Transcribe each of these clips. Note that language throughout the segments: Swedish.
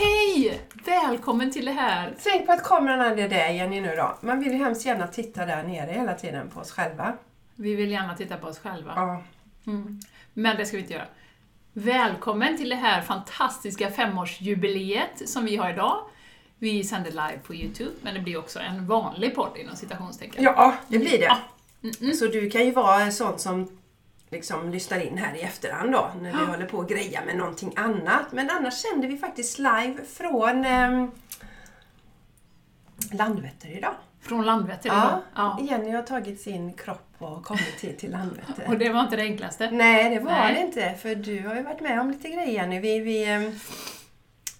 Hej! Välkommen till det här! Tänk på att kameran är där Jenny nu då. Man vill ju hemskt gärna titta där nere hela tiden på oss själva. Vi vill gärna titta på oss själva. Ja. Mm. Men det ska vi inte göra. Välkommen till det här fantastiska femårsjubileet som vi har idag. Vi sänder live på Youtube, men det blir också en vanlig podd inom citationstecken. ja, det blir det. Ja. Mm-mm. Så du kan ju vara en sån som liksom lyssnar in här i efterhand då, när vi håller på och greja med någonting annat. Men annars sänder vi faktiskt live från ehm, Landvetter idag. Från Landvetter Ja, idag. Ja. Jenny har tagit sin kropp och kommit hit till Landvetter. Och det var inte det enklaste. Nej, det var Nej. det inte. För du har ju varit med om lite grejer Jenny. Vi, vi, ehm,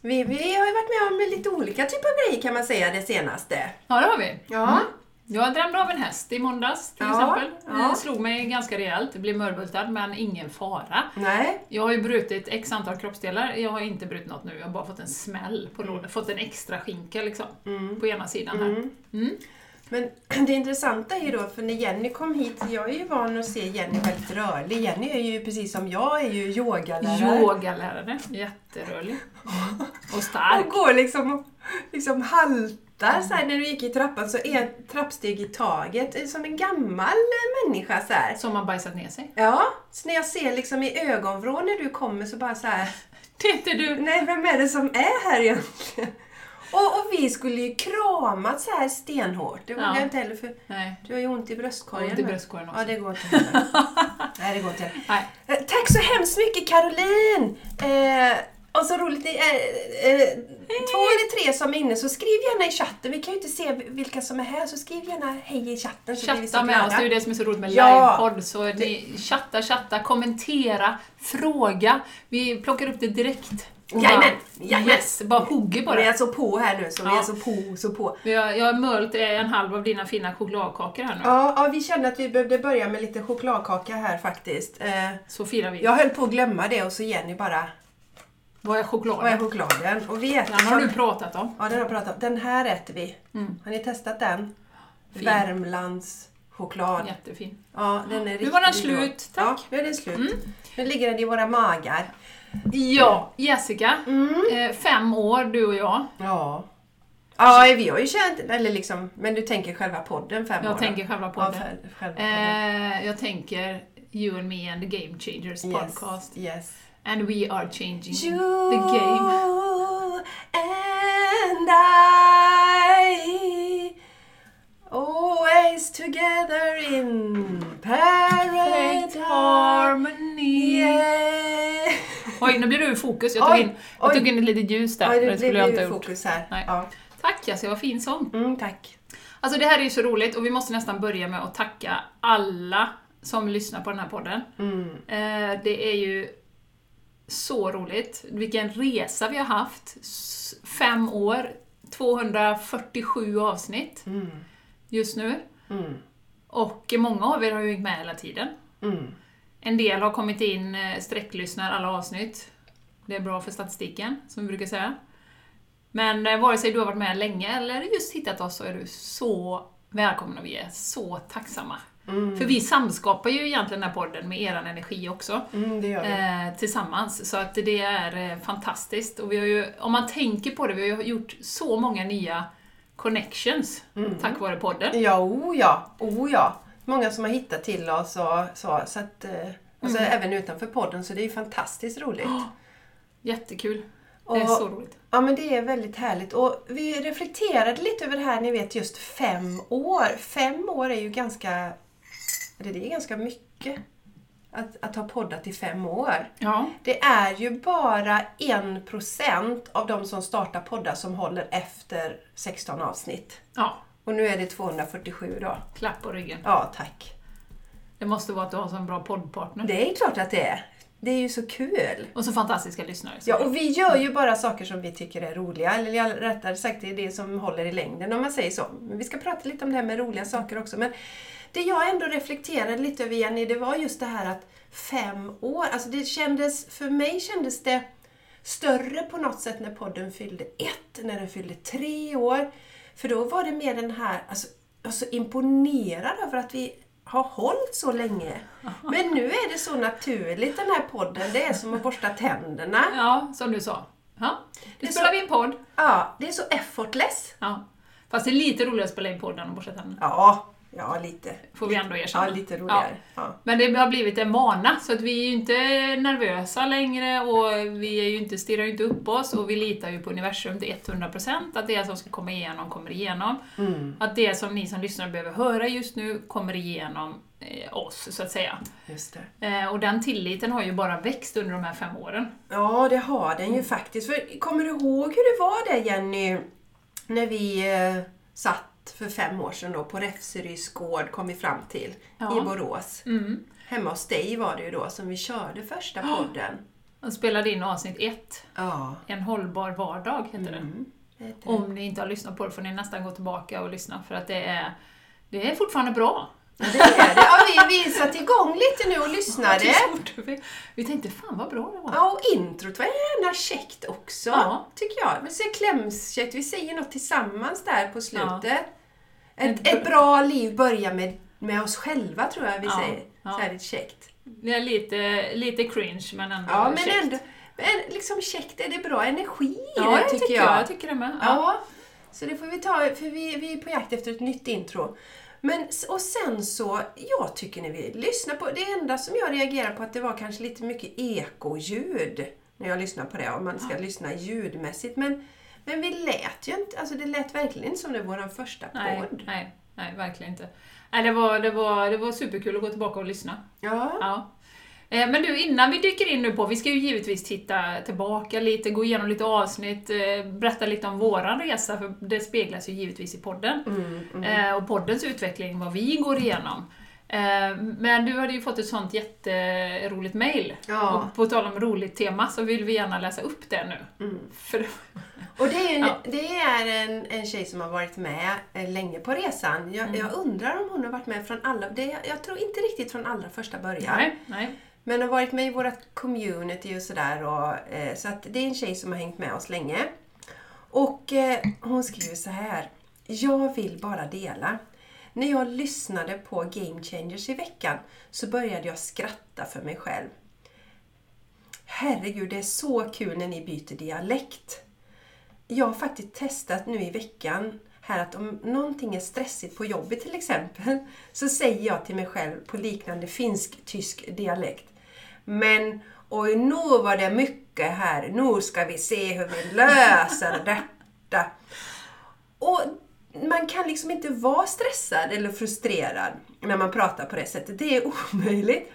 vi, vi har ju varit med om lite olika typer av grejer kan man säga det senaste. Ja, det har vi. Ja. Mm. Jag drömde av en häst i måndags till Ja, exempel. ja. Det slog mig ganska rejält. Blev mörbultad, men ingen fara. Nej. Jag har ju brutit x antal kroppsdelar. Jag har inte brutit något nu. Jag har bara fått en smäll på låret. Fått en extra skinka liksom. På ena sidan här. Mm. Mm. Men det intressanta är ju då, för när Jenny kom hit, jag är ju van att se Jenny väldigt rörlig. Jenny är ju precis som jag, är ju yogalärare. Yogalärare. Jätterörlig. Och stark. Och går liksom liksom haltar så här när du gick i trappan så är ett trappsteg i taget. Är Som en gammal eh, människa så här. Som har bajsat ner sig. Ja, så när jag ser liksom i ögonvrå när du kommer så bara så här. Det är inte du. Nej, vem är det som är här egentligen? Och, och vi skulle ju kramat så här stenhårt. Det vågar Ja. jag inte heller för Nej. du har ju ont i bröstkorgen. Ont i bröstkorgen också. Ja, det går inte. Nej, det går inte. Nej. Eh, Tack så hemskt mycket Caroline! Eh, och så roligt, det är, eh, två eller tre som är inne, så skriv gärna i chatten. Vi kan ju inte se vilka som är här, så skriv gärna hej i chatten. Så vi så Chatta med glada. oss, det är ju det som är så roligt med Ja. livepodd. Så ni chatta, chatta, kommentera, fråga. Vi plockar upp det direkt. Jajamän, jajamän. Yes, bara hugger på Vi är det. så på här nu, så vi Ja. är så på, så på. Jag, jag har mölt en halv av dina fina chokladkakor här nu. Ja, ja, vi kände att vi behövde börja med lite chokladkaka här faktiskt. Eh, Så firar vi. jag höll på att glömma det och så Jenny bara, Vad är chokladen? vad är chokladen? Och vi äter Den har som- du pratat om. Ja, den har jag pratat om. Den här äter vi. Mm. Har ni testat den? Fin. Värmlands choklad. Jättefin. Ja, den är riktigt var den slut, tack. Mm. Ja, nu är den slut. Nu ligger den i våra magar. Ja, Jessica. Mm. Eh, fem år, du och jag. Ja. Ja, vi har ju känt, eller liksom, men du tänker själva podden fem Jag år? tänker själva Ja, podden. för- själva podden. Eh, jag tänker You and me and the Game Changers podcast. Yes. And we are changing You the game. and I always together in paradise. harmony. Yeah. Oj, nu blir du i fokus. Jag tog, Oj, in, jag oj. tog in ett litet ljus där. Ja, det det skulle jag inte ha gjort. fokus här. Nej. Ja. Tack Jessica, vad fin sång. Mm, tack. Alltså det här är ju så roligt och vi måste nästan börja med att tacka alla som lyssnar på den här podden. Mm. Eh, det är ju så roligt. Vilken resa vi har haft. Fem år, 247 avsnitt Mm. just nu. Mm. Och många av er har ju hängt med hela tiden. Mm. En del har kommit in, eh, sträcklyssnar alla avsnitt. Det är bra för statistiken, som vi brukar säga. Men eh, vare sig du har varit med länge eller just hittat oss så är du så välkommen och vi är så tacksamma. Mm. För vi samskapar ju egentligen den här podden med er energi också. Mm, det gör vi. Eh, tillsammans. Så att det är eh, fantastiskt. Och vi har ju, om man tänker på det, vi har ju gjort så många nya connections Mm. tack vare podden. Ja, oh ja, oh ja. Många som har hittat till oss och så. så att, alltså. Även utanför podden, så det är ju fantastiskt roligt. Jättekul. Det är Och- så roligt. Ja men det är väldigt härligt och vi reflekterade lite över det här, ni vet just fem år. Fem år är ju ganska, eller det är ganska mycket att, att ha poddat i fem år. Ja. Det är ju bara en procent av de som startar poddar som håller efter 16 avsnitt. ja. Och nu är det 247 då. Klapp på ryggen. Ja, tack. Det måste vara att du har en sån bra poddpartner. Det är klart att det är. Det är ju så kul. Och så fantastiska lyssnare. Så Ja, och vi gör ju bara saker som vi tycker är roliga. Eller rättare sagt, det är det som håller i längden om man säger så. Men vi ska prata lite om det här med roliga saker också. Men det jag ändå reflekterade lite över Jenny, det var just det här att fem år, alltså det kändes, för mig kändes det större på något sätt när podden fyllde ett, när den fyllde tre år. För då var det mer den här, alltså, jag var så imponerad över att vi har hållit så länge. Men nu är det så naturligt den här podden, det är som att borsta tänderna. Ja, som du sa. Ja. Det Nu är spelar vi en podd. Ja, det är så effortless. Ja. Fast det är lite roligare att spela in podden än att borsta tänderna. Ja, ja lite. Får vi ändå erkänna. Ja, lite roligare. Ja. Men det har blivit en vana, så att vi är ju inte nervösa längre och vi är ju inte, stirrar ju inte upp oss och vi litar ju på universum till 100% att det som ska komma igenom kommer igenom. Mm, Att det som ni som lyssnar behöver höra just nu kommer igenom eh, oss, så att säga. just det. Eh, och den tilliten har ju bara växt under de här fem åren. Ja, det har den ju faktiskt. För, kommer du ihåg hur det var där Jenny, när vi eh, satt för fem år sedan då på Räfseryds gård, kom vi fram till, Ja. i Borås. Mm. Hemma hos dig var det ju då som vi körde första podden. Och spelade in avsnitt ett, Ja. En hållbar vardag heter. Mm. det heter det. Om ni inte har lyssnat på det får ni nästan gå tillbaka och lyssna för att det är, det är fortfarande bra. Ja, det är det. Ja, vi, vi satte igång lite nu och lyssnade. Svårt. Vi- Vi tänkte, fan vad bra det var. Ja, och introt var gärna käckt också, Ja. tycker jag. Men så är klämkäckt, vi säger något tillsammans där på slutet. Ett, Ett- bra liv börjar med, med oss själva, tror jag vi Ja, säger. ja. Så här lite käckt. Det är lite, lite cringe men ändå Ja, men käckt. ändå, men liksom käckt, är det bra energi i Ja, det, tycker jag. jag. jag tycker det med. Ja. Ja, så det får vi ta, för vi, vi är på jakt efter ett nytt intro. Men, och sen så, jag tycker när vi lyssnar på, det enda som jag reagerar på att det var kanske lite mycket ekoljud när jag lyssnar på det, om man ska lyssna ljudmässigt. Men, men vi lät ju inte, alltså det lät verkligen inte som det var vår första Nej, podd. nej, nej, verkligen inte. Nej, det, var, det, var, det var superkul att gå tillbaka och lyssna. Ja, Ja. Eh, Men du, innan vi dyker in nu på, vi ska ju givetvis titta tillbaka lite, gå igenom lite avsnitt, eh, berätta lite om våran resa, för det speglas ju givetvis i podden. mm, mm. Eh, Och poddens utveckling, vad vi går igenom. Eh, Men du hade ju fått ett sånt jätteroligt mail. Ja. Och på tal om roligt tema så vill vi gärna läsa upp det nu. Mm. För, Och det är, en, Ja. det är en, en tjej som har varit med eh, länge på resan. Jag, Mm. jag undrar om hon har varit med från alla, det, jag tror inte riktigt från allra första början. nej, nej. Men har varit med i vårt community och sådär. Och, eh, så att det är en tjej som har hängt med oss länge. Och eh, hon skriver så här. Jag vill bara dela. När jag lyssnade på Game Changers i veckan så började jag skratta för mig själv. Herregud, det är så kul när ni byter dialekt. Jag har faktiskt testat nu i veckan här att om någonting är stressigt på jobbet till exempel så säger jag till mig själv på liknande finsk-tysk dialekt. Men oj, nu var det mycket här. Nu ska vi se hur vi löser detta. Och man kan liksom inte vara stressad eller frustrerad när man pratar på det sättet. Det är omöjligt.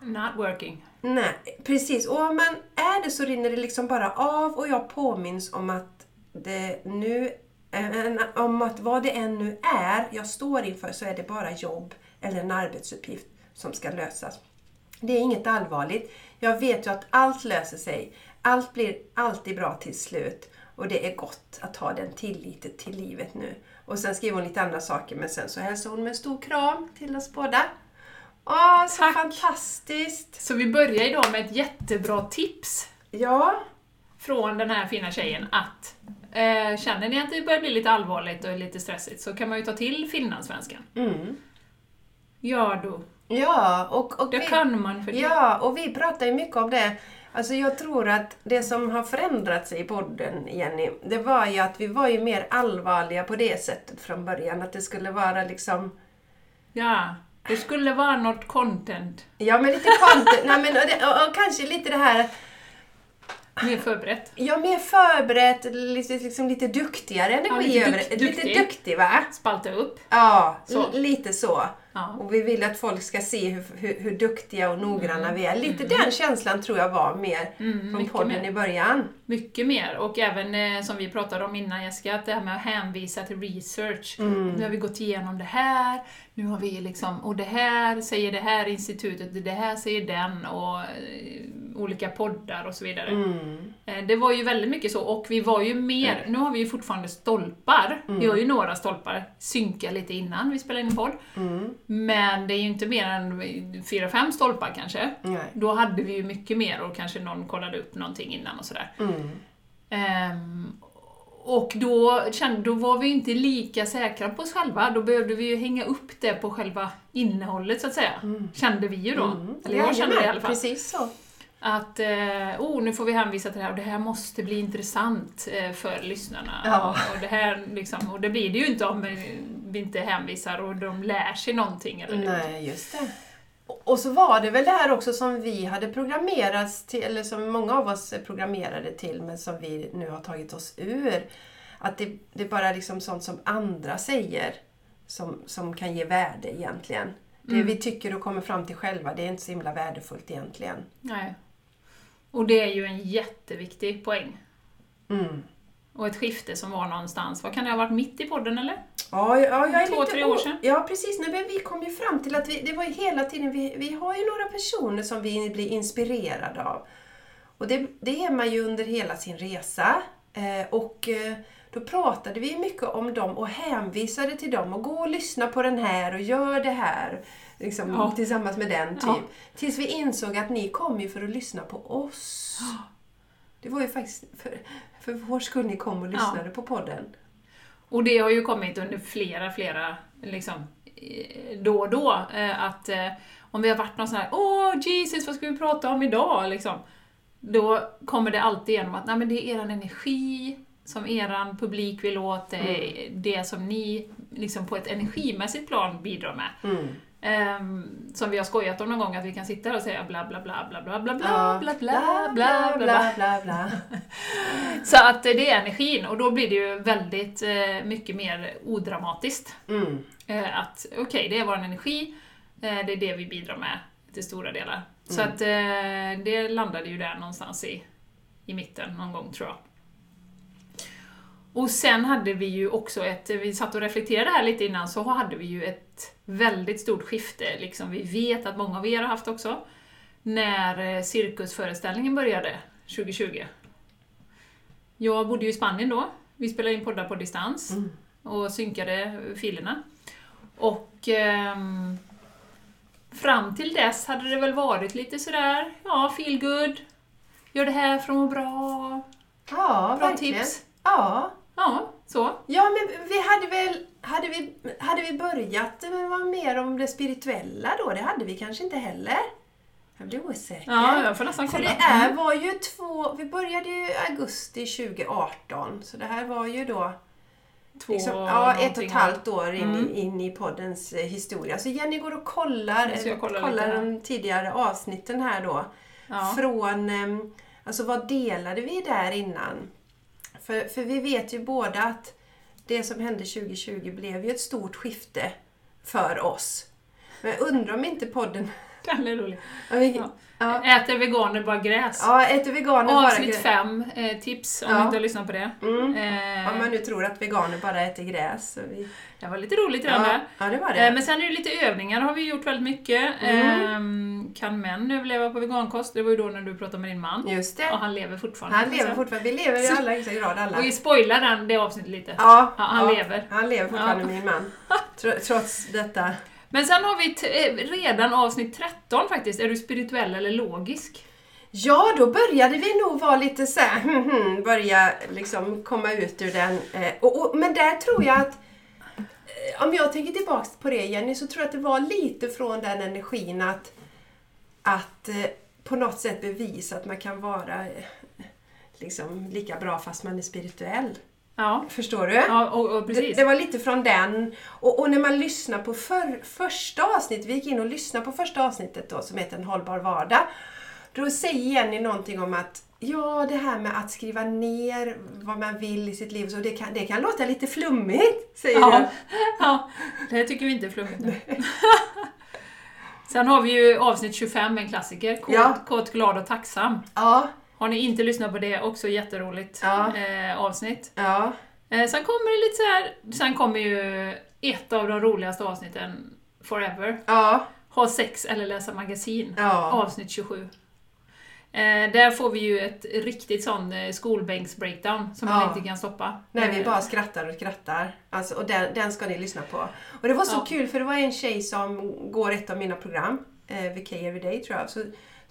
Not working. Nej, precis. Och om man är det så rinner det liksom bara av och jag påminns om att det nu eh, om att vad det än nu är jag står inför så är det bara jobb eller en arbetsuppgift som ska lösas. Det är inget allvarligt. Jag vet ju att allt löser sig. Allt blir alltid bra till slut. Och det är gott att ha den tilliten till livet nu. Och sen skriver hon lite andra saker men sen så hälsar hon med en stor kram till oss båda. Åh, så Tack. fantastiskt! Så vi börjar idag med ett jättebra tips Ja, från den här fina tjejen att eh, känner ni att det börjar bli lite allvarligt och lite stressigt så kan man ju ta till finlandssvenskan. Mm. Ja då, Ja, och, och det vi, kan man för det. ja, och vi pratar ju mycket om det. Alltså jag tror att det som har förändrat sig i podden, Jenny, det var ju att vi var ju mer allvarliga på det sättet från början. Att det skulle vara liksom, Ja, det skulle vara något content. ja men lite content, nej, men, och, det, och, och kanske lite det här Mer förberett. Ja, mer förberett, lite, liksom lite duktigare energi lite över duk- det. Lite duktig. duktig va? Spalta upp. Ja, Så. lite så. Ja. Och vi vill att folk ska se hur, hur, hur duktiga och noggranna vi är. Lite Mm. den känslan tror jag var mer från mycket podden mer. i början. Mycket mer. Och även eh, som vi pratade om innan Jessica, att det här med att hänvisa till research. Mm. Nu har vi gått igenom det här, nu har vi liksom, och det här säger det här institutet, det här säger den och eh, olika poddar och så vidare. Mm. Eh, Det var ju väldigt mycket så, och vi var ju mer, nu har vi ju fortfarande stolpar, Mm. vi har ju några stolpar, synka lite innan vi spelar in podd. Mm. Men det är ju inte mer än fyra, fem stolpar kanske. Nej. Då hade vi ju mycket mer och kanske någon kollade upp någonting innan och sådär. Mm. Ehm, och då, kände, då var vi inte lika säkra på oss själva, då behövde vi ju hänga upp det på själva innehållet så att säga. Kände vi ju då. Mm. Eller jag kände det i alla fall. Precis så. Att, eh, oh, nu får vi hänvisa till det här och det här måste bli intressant eh, för lyssnarna. Ja. Och, det här, liksom, och det blir det ju inte om eh, vi inte hänvisar och de lär sig någonting. Eller Nej, just det. Och- så var det väl det här också som vi hade programmerats till, eller som många av oss programmerade till, men som vi nu har tagit oss ur. Att det, det är bara liksom sånt som andra säger som, som kan ge värde egentligen. Det vi tycker och kommer fram till själva, det är inte så himla värdefullt egentligen. Nej. Och det är ju en jätteviktig poäng. Mm. Och ett skifte som var någonstans, vad kan det ha varit, mitt i podden eller? Ja, ja, jag är Två, lite tre år sedan. Ja, precis. Nej, men vi kom ju fram till att vi, det var ju hela tiden, vi, vi har ju några personer som vi blir inspirerade av. Och det, det är man ju under hela sin resa. Eh, och eh, då pratade vi mycket om dem och hänvisade till dem och gå och lyssna på den här och gör det här. Liksom, Ja. Tillsammans med den typ. Ja. Tills vi insåg att ni kom ju för att lyssna på oss. Det var ju faktiskt för, för vår skull ni kom och lyssnade på podden. Och det har ju kommit under flera, flera, liksom, då och då, eh, att eh, om vi har varit någon sån här Åh Jesus, vad ska vi prata om idag? Liksom, då kommer det alltid igenom att Nej, men det är eran energi som eran publik vill åt, det är det som ni liksom, på ett energimässigt plan bidrar med. Mm. Ehm, som vi har skojat om någon gång, att vi kan sitta här och säga bla bla bla bla bla bla bla Ja. bla bla bla bla bla bla. Så att eh, det är energin och då blir det ju väldigt eh, mycket mer odramatiskt. Mm. Eh, att okej, det är vår energi, eh, det är det vi bidrar med till stora delar. Så att eh, det landade ju där någonstans i, i mitten någon gång tror jag. Och sen hade vi ju också ett, vi satt och reflekterade här lite innan, så hade vi ju ett väldigt stort skifte, liksom vi vet att många av er har haft också, när eh, cirkusföreställningen började 2020. Jag bodde ju i Spanien då, vi spelade in poddar på distans Mm. och synkade filerna. Och ehm, fram till dess hade det väl varit lite sådär, ja, feel good gör det här för att må bra, Ja, bra verkligen. tips. Ja. Ja, så. ja, men vi hade väl... Hade vi, hade vi börjat med mer om det spirituella då? Det hade vi kanske inte heller. Jag blir osäker. Ja, jag får nästan För kolla. det är, var ju två... Vi började ju i augusti 2018, så det här var ju då Två liksom, ja, ett och ett halvt år in, Mm. i, in i poddens eh, historia. Så Jenny går och kollar, eh, kolla kollar här. de tidigare avsnitten här då. Ja. Från, eh, alltså vad delade vi där innan? För, för vi vet ju båda att det som hände 2020 blev ju ett stort skifte för oss. Men jag undrar om inte podden... Den är rolig. Ja, Ja. Äter veganer bara gräs? ja äter veganer bara... Avsnitt fem, eh, tips om Ja. du inte har lyssnat på det. Mm. Eh, Om man nu tror att veganer bara äter gräs. Vi, Det var lite roligt redan ja, där. ja, det var det. Eh, Men sen är det lite övningar har vi gjort väldigt mycket. Mm. Ehm, Kan män överleva på vegankost? Det var ju då när du pratade med din man. Just det. Och han lever fortfarande. Han lever fortfarande. Vi lever i allra högsta grad alla. Och vi spoilar den, det avsnittet lite. Ja, Ja, han lever. Han lever fortfarande, min man. Tro- Trots detta. Men sen har vi t- eh, redan avsnitt 13 faktiskt. Är du spirituell eller logisk? Ja, då började vi nog vara lite så här, hmm, hmm, börja liksom komma ut ur den. Eh, och, och, men där tror jag att, eh, om jag tänker tillbaks på det Jenny, så tror jag att det var lite från den energin att, att eh, på något sätt bevisa att man kan vara eh, liksom lika bra fast man är spirituell. Ja, Förstår du? ja och, och Det, precis. det var lite från den. Och, och när man lyssnar på för, första avsnittet, vi gick in och lyssnade på första avsnittet då som heter En hållbar vardag. Då säger Jenny någonting om att Ja, det här med att skriva ner vad man vill i sitt liv. Så det, kan, det kan låta lite flummigt, säger Ja, du. ja, det tycker vi inte är flummigt nu. Sen har vi ju avsnitt 25, en klassiker. Kåt, Ja. kåt glad och tacksam. Ja, Har ni inte lyssnat på det, också jätteroligt Ja. eh, avsnitt. ja, Eh, sen kommer det lite så här, sen kommer ju ett av de roligaste avsnitten, Forever. ja, Ha sex eller läsa magasin. ja. Avsnitt 27. Eh, där får vi ju ett riktigt sån eh, skolbänks-breakdown som man Ja. inte kan stoppa. När vi Eh, bara skrattar och skrattar. Alltså, och den, den ska ni lyssna på. Och det var så Ja. kul för det var en tjej som går ett av mina program, eh, VK Everyday tror jag. Så,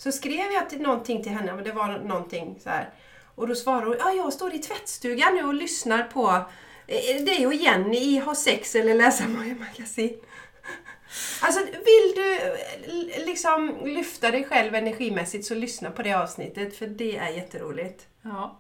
så skrev jag till någonting till henne, men det var någonting så här. Och då svarade hon, ja jag står i tvättstugan nu och lyssnar på eh, dig och Jenny i Ha sex eller läsa magasin. Alltså vill du eh, liksom lyfta dig själv energimässigt så lyssna på det avsnittet för det är jätteroligt. Ja.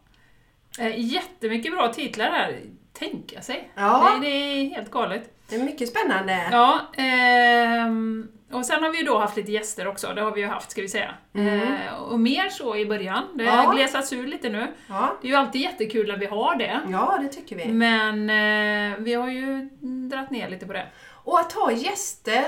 Eh, jättemycket bra titlar här. Tänka sig. Ja. Det, det är helt galet. Det är mycket spännande. Ja, ehm, och sen har vi ju då haft lite gäster också, det har vi ju haft ska vi säga. Mm. Eh, och mer så i början, det Ja. har glesats ur lite nu. Ja, Det är ju alltid jättekul när vi har det. ja det tycker vi. Men eh, vi har ju dratt ner lite på det. Och att ha gäster,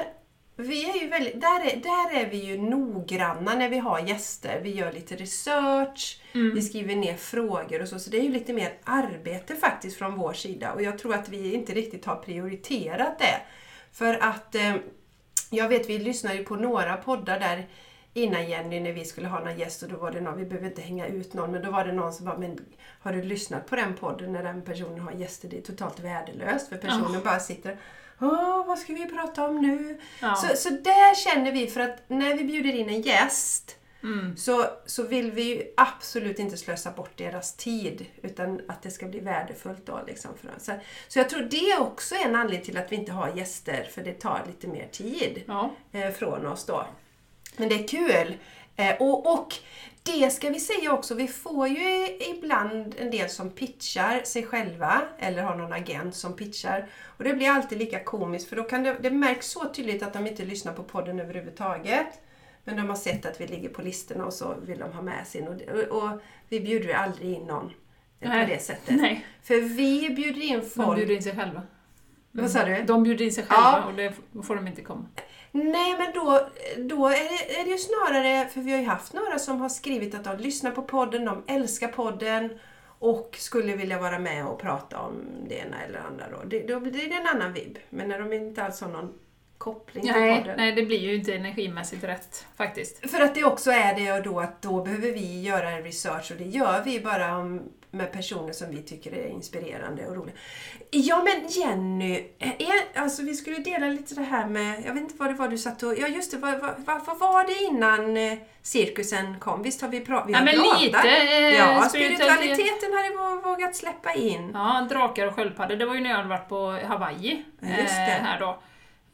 vi är ju väldigt, där, är, där är vi ju noggranna när vi har gäster. Vi gör lite research, vi skriver ner frågor och så. Så det är ju lite mer arbete faktiskt från vår sida. Och jag tror att vi inte riktigt har prioriterat det. För att eh, jag vet, vi lyssnade ju på några poddar där innan Jenny när vi skulle ha någon gäst och då var det någon, vi behöver inte hänga ut någon, men då var det någon som bara, men har du lyssnat på den podden när den personen har gäster? Det är totalt värdelöst för personen bara sitter Åh, vad ska vi prata om nu? Ja. Så, så där känner vi, för att när vi bjuder in en gäst Mm. så, så vill vi ju absolut inte slösa bort deras tid utan att det ska bli värdefullt då. Liksom för oss. Så, så jag tror det också är en anledning till att vi inte har gäster, för det tar lite mer tid Ja. eh, från oss då. Men det är kul. Eh, och, och det ska vi säga också, vi får ju ibland en del som pitchar sig själva eller har någon agent som pitchar. Och det blir alltid lika komiskt för då kan det, det märks så tydligt att de inte lyssnar på podden överhuvudtaget. Men de har sett att vi ligger på listorna och så vill de ha med sin. Och, och, vi bjuder ju aldrig in någon eh, Nej. på det sättet. Nej, För vi bjuder in de folk... bjuder in sig själva. Vad sa du? De bjuder in sig själva Ja. och det får de inte komma. Nej, men då, då är, det, är det ju snarare, för vi har ju haft några som har skrivit att de lyssnar på podden, de älskar podden och skulle vilja vara med och prata om det ena eller andra. Då, det, då blir det en annan vibb. Men när de inte alls har någon koppling till Nej, podden. nej, det blir ju inte energimässigt rätt faktiskt. För att det också är det och då att då behöver vi göra en research och det gör vi bara om, med personer som vi tycker är inspirerande och roliga. Ja men Jenny, är, alltså vi skulle dela lite det här med, jag vet inte vad det var du satt och, ja just det, vad, vad, vad, var det innan eh, cirkusen kom? Visst har vi, pra, vi Ja, har men pratat? lite, eh, Ja, spiritualitet. spiritualiteten har vi vå- vågat släppa in. Ja, drakar och sköldpaddor, det var ju när jag hade varit på Hawaii. Ja, just det. Eh, här då.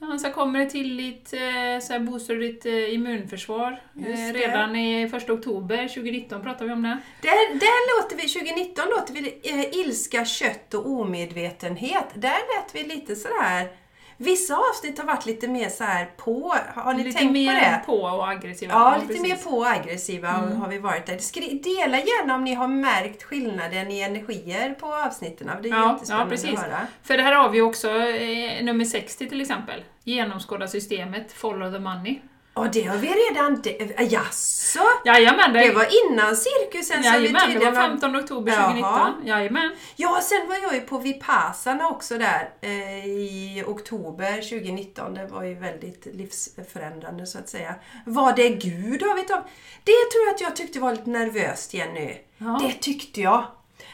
Ja, så kommer det tillit, eh, så här boostar ditt eh, immunförsvar. Eh, redan i 1 oktober 2019 pratar vi om det. Där, där låter vi, 2019 låter vi ilska, kött och omedvetenhet. Där lät vi lite sådär... Vissa avsnitt har varit lite mer så här på. Har ni lite tänkt mer på det? på och aggressiva. Ja, lite precis. Mm. mer på och aggressiva har vi varit där. Skri, dela gärna om ni har märkt skillnaden i energier på avsnitten. Det är Ja, ja, jättespännande precis. att höra. För det här har vi också, eh, nummer 60 till exempel. Genomskåda systemet, follow the money. Ja, det har vi redan... Det, jaså? Jajamän, Det var innan cirkusen som vi Jajamän, det var tydligen har- 15 oktober Jaha. 2019. Jajamän. Ja, sen var jag ju på Vipassana också där eh, i oktober 2019. Det var ju väldigt livsförändrande så att säga. Var det Gud har vi tagit? Det tror jag att jag tyckte var lite nervöst Jenny. Ja. Det tyckte jag.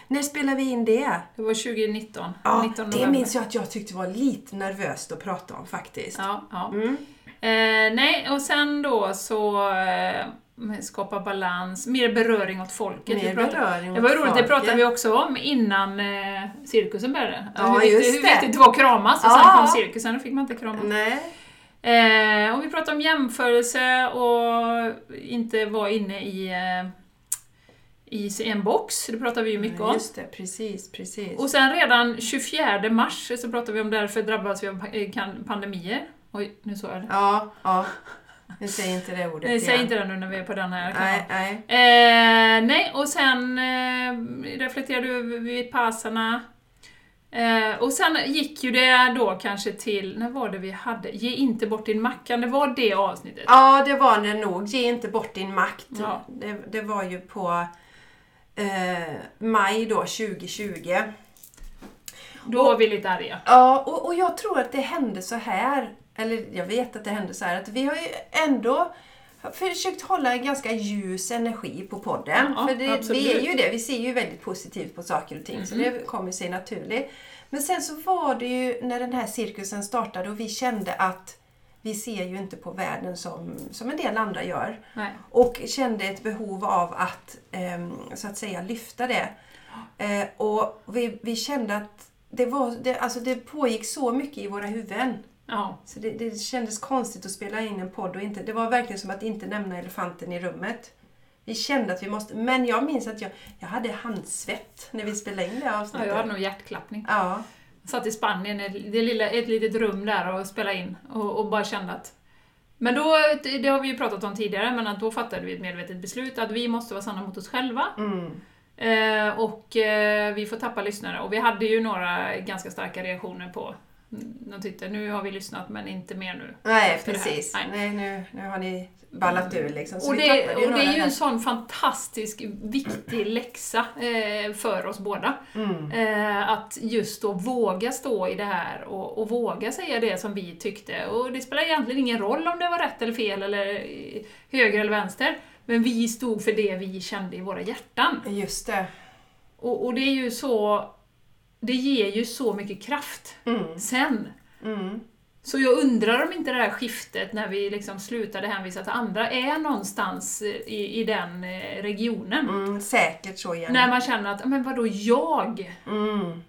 När spelade vi in det? Det var 2019. Ja, 19 det minns jag att jag tyckte var lite nervöst att prata om faktiskt. Ja, ja. Mm. Eh, nej, och sen då så eh, skapa balans, mer beröring åt folket. Mer pratade- beröring det var roligt, det pratade folket. vi också om innan eh, cirkusen började. Ja, hur, viktigt, just hur det. viktigt det var att kramas och Ja. sen kom cirkusen, då fick man inte kramas. Nej. Eh, och vi pratade om jämförelse och inte vara inne i, eh, i en box, det pratade vi ju mycket om. Just det, precis, precis. Och sen redan 24 mars så pratade vi om därför drabbas vi av pandemier. Oj, nu såg jag det. Ja, ja. Nu säger inte det ordet Nej, säg inte det nu när vi är på den här Nej, nej. Eh, nej, och sen eh, reflekterade du vid passerna. Eh, och sen gick ju det då kanske till, när var det vi hade? Ge inte bort din macka, det var det avsnittet. Ja, det var det nog. Ge inte bort din makt. Ja. Det, det var ju på eh, maj då, 2020. Då var vi lite arga. Ja, och, och jag tror att det hände så här, eller jag vet att det hände så här, att vi har ju ändå försökt hålla en ganska ljus energi på podden. Ja, för det, vi är ju det, vi ser ju väldigt positivt på saker och ting, så Mm. det kommer sig naturligt. Men sen så var det ju när den här cirkusen startade och vi kände att vi ser ju inte på världen som, som en del andra gör. Nej. Och kände ett behov av att ehm, så att säga lyfta det. Eh, och vi, vi kände att det, var, det, alltså det pågick så mycket i våra huvuden. Ja, Så det, det kändes konstigt att spela in en podd och inte... Det var verkligen som att inte nämna elefanten i rummet. Vi kände att vi måste... Men jag minns att jag, jag hade handsvett när vi spelade in det ja avsnittet. jag hade nog hjärtklappning. Ja. satt i Spanien, det lilla, ett litet rum där och spelade in och, och bara kände att... Men då, det har vi ju pratat om tidigare, men att då fattade vi ett medvetet beslut att vi måste vara sanna mot oss själva. Mm. Eh, och eh, vi får tappa lyssnare. Och vi hade ju några ganska starka reaktioner på... De tyckte nu har vi lyssnat men inte mer nu. Nej, precis. Nej. Nej. nu, nu har ni ballat ur liksom. Så Och det, och det är ju en sån fantastisk viktig läxa eh, för oss båda. Mm. Eh, att just då våga stå i det här och, och våga säga det som vi tyckte. Och det spelar egentligen ingen roll om det var rätt eller fel eller eh, höger eller vänster. Men vi stod för det vi kände i våra hjärtan. Just det. Och, och det är ju så... Det ger ju så mycket kraft Mm. sen. Mm. Så jag undrar om inte det här skiftet när vi liksom slutade hänvisa till andra är någonstans i, i den eh, regionen. Mm. Säkert så igen. När man känner att, men vadå jag? Mm.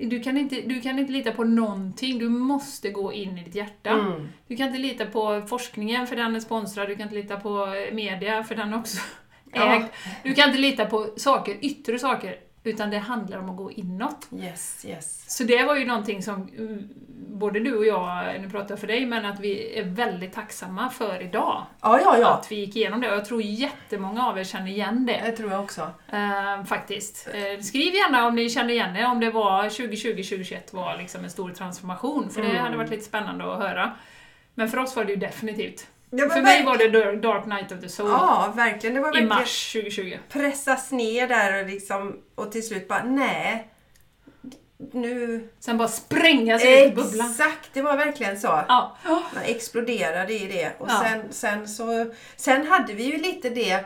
Du kan, inte, du kan inte lita på någonting, du måste gå in i ditt hjärta. Mm. Du kan inte lita på forskningen för den är sponsrad, du kan inte lita på eh, media för den är också Ja. ägd. Du kan inte lita på saker, yttre saker, utan det handlar om att gå inåt. Yes, yes. Så det var ju någonting som mm, både du och jag, nu pratar jag för dig, men att vi är väldigt tacksamma för idag. Ja, ja, ja. Att vi gick igenom det och jag tror jättemånga av er känner igen det. Det tror jag också. Eh, faktiskt. Eh, skriv gärna om ni känner igen det, om det var 2020-2021 var liksom en stor transformation, för det Mm. hade varit lite spännande att höra. Men för oss var det ju definitivt. För mig var det Dar- Dark Night of the Soul Ja, verkligen. Det var i mars 2020. pressas ner där och liksom och till slut bara nej. Nu... Sen bara spränga sig ut i bubblan. Exakt, det var verkligen så. Ja. Man exploderade i det. Och Ja. sen, sen, så, sen hade vi ju lite det,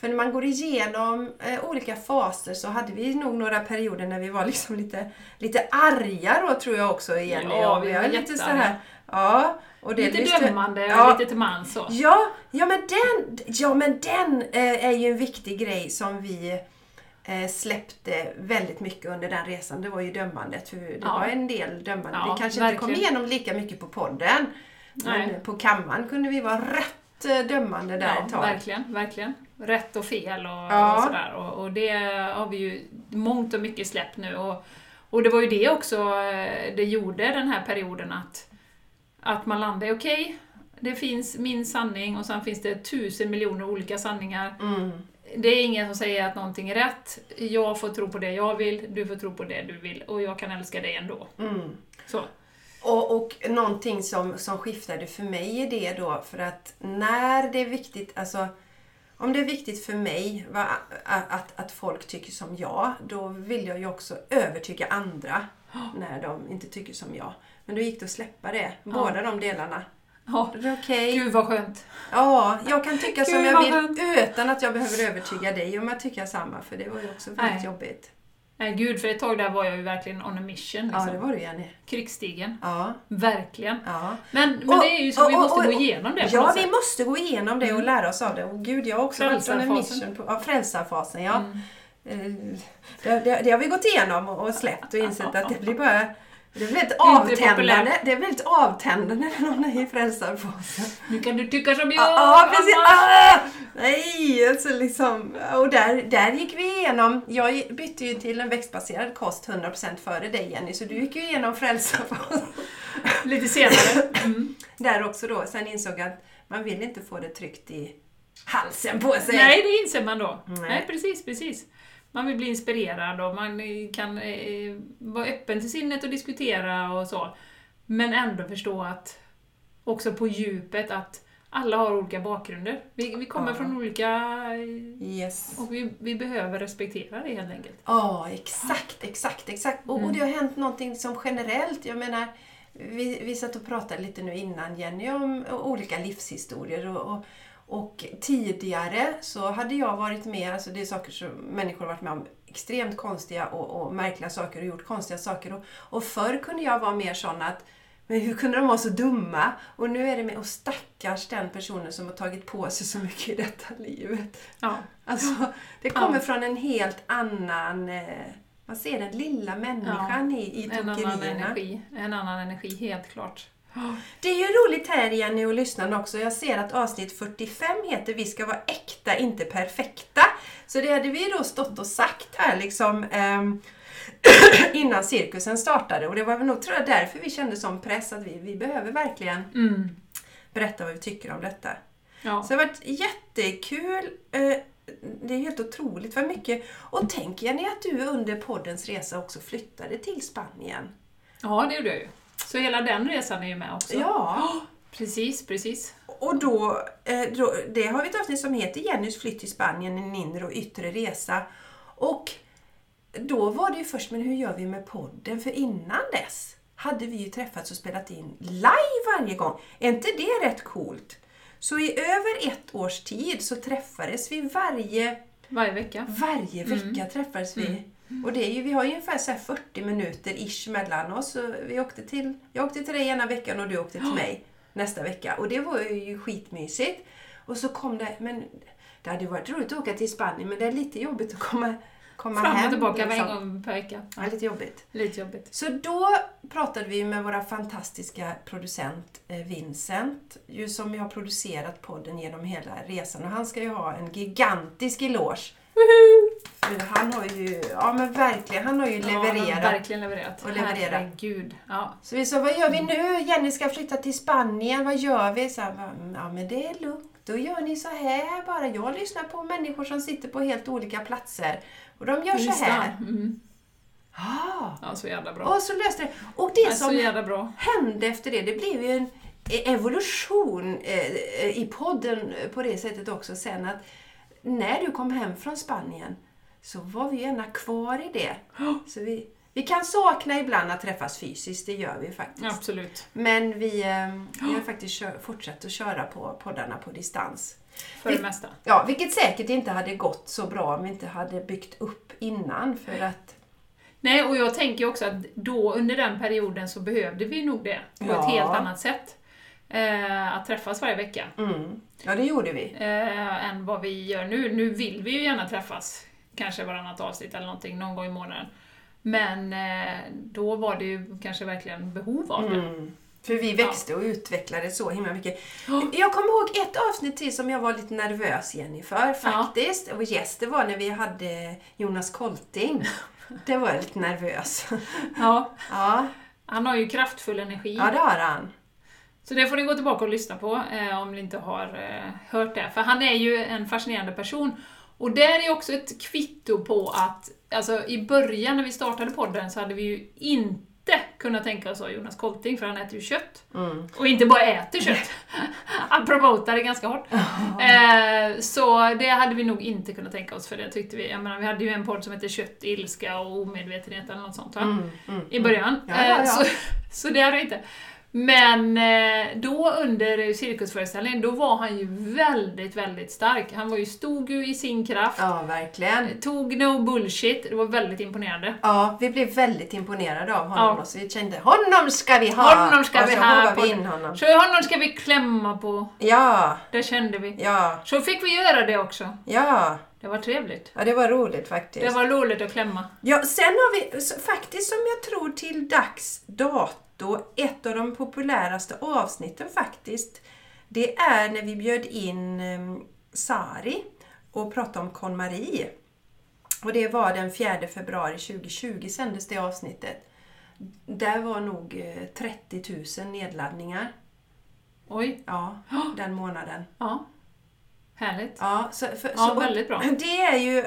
för när man går igenom eh, olika faser så hade vi nog några perioder när vi var liksom lite, lite arga då tror jag också igen. Ja, vi var lite jättearga. så här. Ja, och det Lite lyste- dömande och Ja. lite till mans så. Ja, ja men den, ja, men den eh, är ju en viktig grej som vi eh, släppte väldigt mycket under den resan. Det var ju dömandet. För det Ja. var en del dömande. Ja, vi kanske inte kom verkligen. igenom lika mycket på podden. Men Nej. på kammaren kunde vi vara rätt eh, dömande där Ja, ett tag. verkligen, verkligen. Rätt och fel och, Ja. och sådär. Och, och det har vi ju mångt och mycket släppt nu. Och, och det var ju det också eh, det gjorde den här perioden att, att man landade i, okej, det finns min sanning och sen finns det tusen miljoner olika sanningar. Mm. Det är ingen som säger att någonting är rätt. Jag får tro på det jag vill, du får tro på det du vill och jag kan älska dig ändå. Mm. Så. Och, och någonting som, som skiftade för mig är det då, för att när det är viktigt, alltså om det är viktigt för mig va, att, att, att folk tycker som jag, då vill jag ju också övertyga andra när de inte tycker som jag. Men då gick det att släppa det, båda de delarna. Ja. Det är Okej, Gud vad skönt. ja, jag kan tycka som jag vill skönt. utan att jag behöver övertyga dig om att tycka samma, för det var ju också väldigt Nej. jobbigt. Nej gud, för ett tag där var jag ju verkligen on a mission. Liksom. Ja, det var du Jenny. Krigsstigen. Ja. Verkligen. ja. Men, men Och- det är ju så, vi och- måste och- gå igenom det Ja, vi sätt. måste gå igenom det och lära oss av det. Och gud, jag har också varit on Frälsarfasen. mission på ja, frälsarfasen. Ja. Mm. Eh, Det, det, det har vi gått igenom och, och släppt och insett att det blir bara det är väldigt avtändande. Det är väldigt avtändande när någon är i frälsarfasen. Nu kan du tycka som jag, Ja, ah, precis. Ah! Nej, alltså liksom. Och där, där gick vi igenom. Jag bytte ju till en växtbaserad kost 100% före dig Jenny, så du gick ju igenom frälsarfasen. Lite senare. Mm. Där också då. Sen insåg jag att Man vill inte få det tryckt i halsen på sig. Nej, det inser man då. Nej. Nej, precis, precis. Man vill bli inspirerad och man kan eh, vara öppen till sinnet och diskutera och så. Men ändå förstå att, också på djupet, att alla har olika bakgrunder. Vi, vi kommer Ja. från olika... eh, Yes. Och vi, vi behöver respektera det helt enkelt. Ja, exakt, exakt, exakt. Och, Mm. och det har hänt någonting som generellt, jag menar, vi, vi satt och pratade lite nu innan Jenny om olika livshistorier och, och, och tidigare så hade jag varit med, alltså det är saker som människor har varit med om extremt konstiga och, och märkliga saker och gjort konstiga saker och, och förr kunde jag vara mer sån att men hur kunde de vara så dumma? Och nu är det med, och stackars den personen som har tagit på sig så mycket i detta livet. Ja. Alltså, det kommer Ja. från en helt annan... Eh, man ser den lilla människan i, i En annan tokerierna. energi. En annan energi, helt klart. Det är ju roligt här Jenny att lyssna också. Jag ser att avsnitt 45 heter Vi ska vara äkta, inte perfekta. Så det hade vi då stått och sagt här liksom ehm, innan cirkusen startade. Och det var väl nog tror jag därför vi kände som press att vi, vi behöver verkligen Mm. berätta vad vi tycker om detta. Ja. Så det har varit jättekul. Eh, Det är helt otroligt vad mycket. Och tänk Jenny att du under poddens resa också flyttade till Spanien. ja, det gjorde jag ju. Så hela den resan är ju med också. Ja. Precis, precis. Och då, eh, då, det har vi ett avsnitt som heter Jennys flytt till Spanien, en inre och yttre resa. Och då var det ju först, men hur gör vi med podden? För innan dess hade vi ju träffats och spelat in live varje gång. Är inte det rätt coolt? Så i över ett års tid så träffades vi varje, Varje vecka. varje vecka träffades vi. Och det är ju, vi har ju ungefär så här 40 minuter ish mellan oss. Vi åkte till, jag åkte till dig ena veckan och du åkte till mig nästa vecka. Och det var ju skitmysigt. Och så kom det, men det hade varit roligt att åka till Spanien men det är lite jobbigt att komma, komma Fram hem. och tillbaka liksom. en gång per vecka. Ja, lite jobbigt. Lite jobbigt. Så då pratade vi med våra fantastiska producent eh, Vincent, ju som har producerat podden genom hela resan. Och han ska ju ha en gigantisk eloge. För han har ju, ja men verkligen, han har ju Ja, han levererat. verkligen levererat. Och levererat. Herregud. Ja. Så vi sa, vad gör vi nu? Jenny ska flytta till Spanien, vad gör vi? Så här, "Va, ja men det är lugnt. Då gör ni så här bara. Jag lyssnar på människor som sitter på helt olika platser. Och de gör så Just här. det. Mm. Ah. Ja, så jävla bra. Och så löste det. Och det Ja, så som hände efter det, det blev ju en evolution eh, i podden på det sättet också sen att när du kom hem från Spanien så var vi gärna kvar i det. Så vi, vi kan sakna ibland att träffas fysiskt, det gör vi faktiskt. Absolut. Men vi, eh, vi har faktiskt kör, fortsatt att köra på poddarna på distans. För det mesta. Ja, vilket säkert inte hade gått så bra om vi inte hade byggt upp innan för att Nej, och jag tänker också att då under den perioden så behövde vi nog det på Ja. ett helt annat sätt. Eh, att träffas varje vecka. mm, Ja, det gjorde vi. Eh, än vad vi gör nu. Nu vill vi ju gärna träffas. Kanske varannat avsnitt eller någonting, någon gång i månaden. Men eh, då var det ju kanske verkligen behov av det. Mm. För vi växte och utvecklades så himla mycket. Jag kommer ihåg ett avsnitt till som jag var lite nervös Jenny för faktiskt. Och yes, det var när vi hade Jonas Kolting. Det var jag lite nervös. Ja. Ja, Han har ju kraftfull energi. ja det har han. Så det får ni gå tillbaka och lyssna på eh, om ni inte har eh, hört det. För han är ju en fascinerande person. Och där är också ett kvitto på att, alltså i början när vi startade podden så hade vi ju inte kunnat tänka oss ha Jonas Kolting, för han äter ju kött. Mm. Och inte bara äter kött. han promotar det ganska hårt. Eh, så det hade vi nog inte kunnat tänka oss, för det tyckte vi. Jag menar, vi hade ju en podd som hette Kött, ilska och omedvetenhet eller något sånt va? Mm, mm, i början. Ja, ja, ja. Eh, Så, så det hade jag inte. Men eh, då under cirkusföreställningen, då var han ju väldigt, väldigt stark. Han var ju, stod ju i sin kraft, Ja, verkligen. tog no bullshit. Det var väldigt imponerande. Ja, vi blev väldigt imponerade av honom Ja. och så vi kände honom ska vi ha! Honom ska och vi så ha vi in honom. Så honom ska vi klämma på. Ja, Det kände vi. ja, Så fick vi göra det också. ja. Det var trevligt. Ja, det var roligt faktiskt. Det var roligt att klämma. Ja, sen har vi faktiskt som jag tror till dags dato, ett av de populäraste avsnitten faktiskt, det är när vi bjöd in um, Sari och pratade om KonMari. Och det var den 4 februari 2020 sändes det avsnittet. Där var nog eh, 30 000 nedladdningar. Oj, Ja, den månaden. ja. Härligt. Ja, så, för, Ja, så, väldigt bra. Det är ju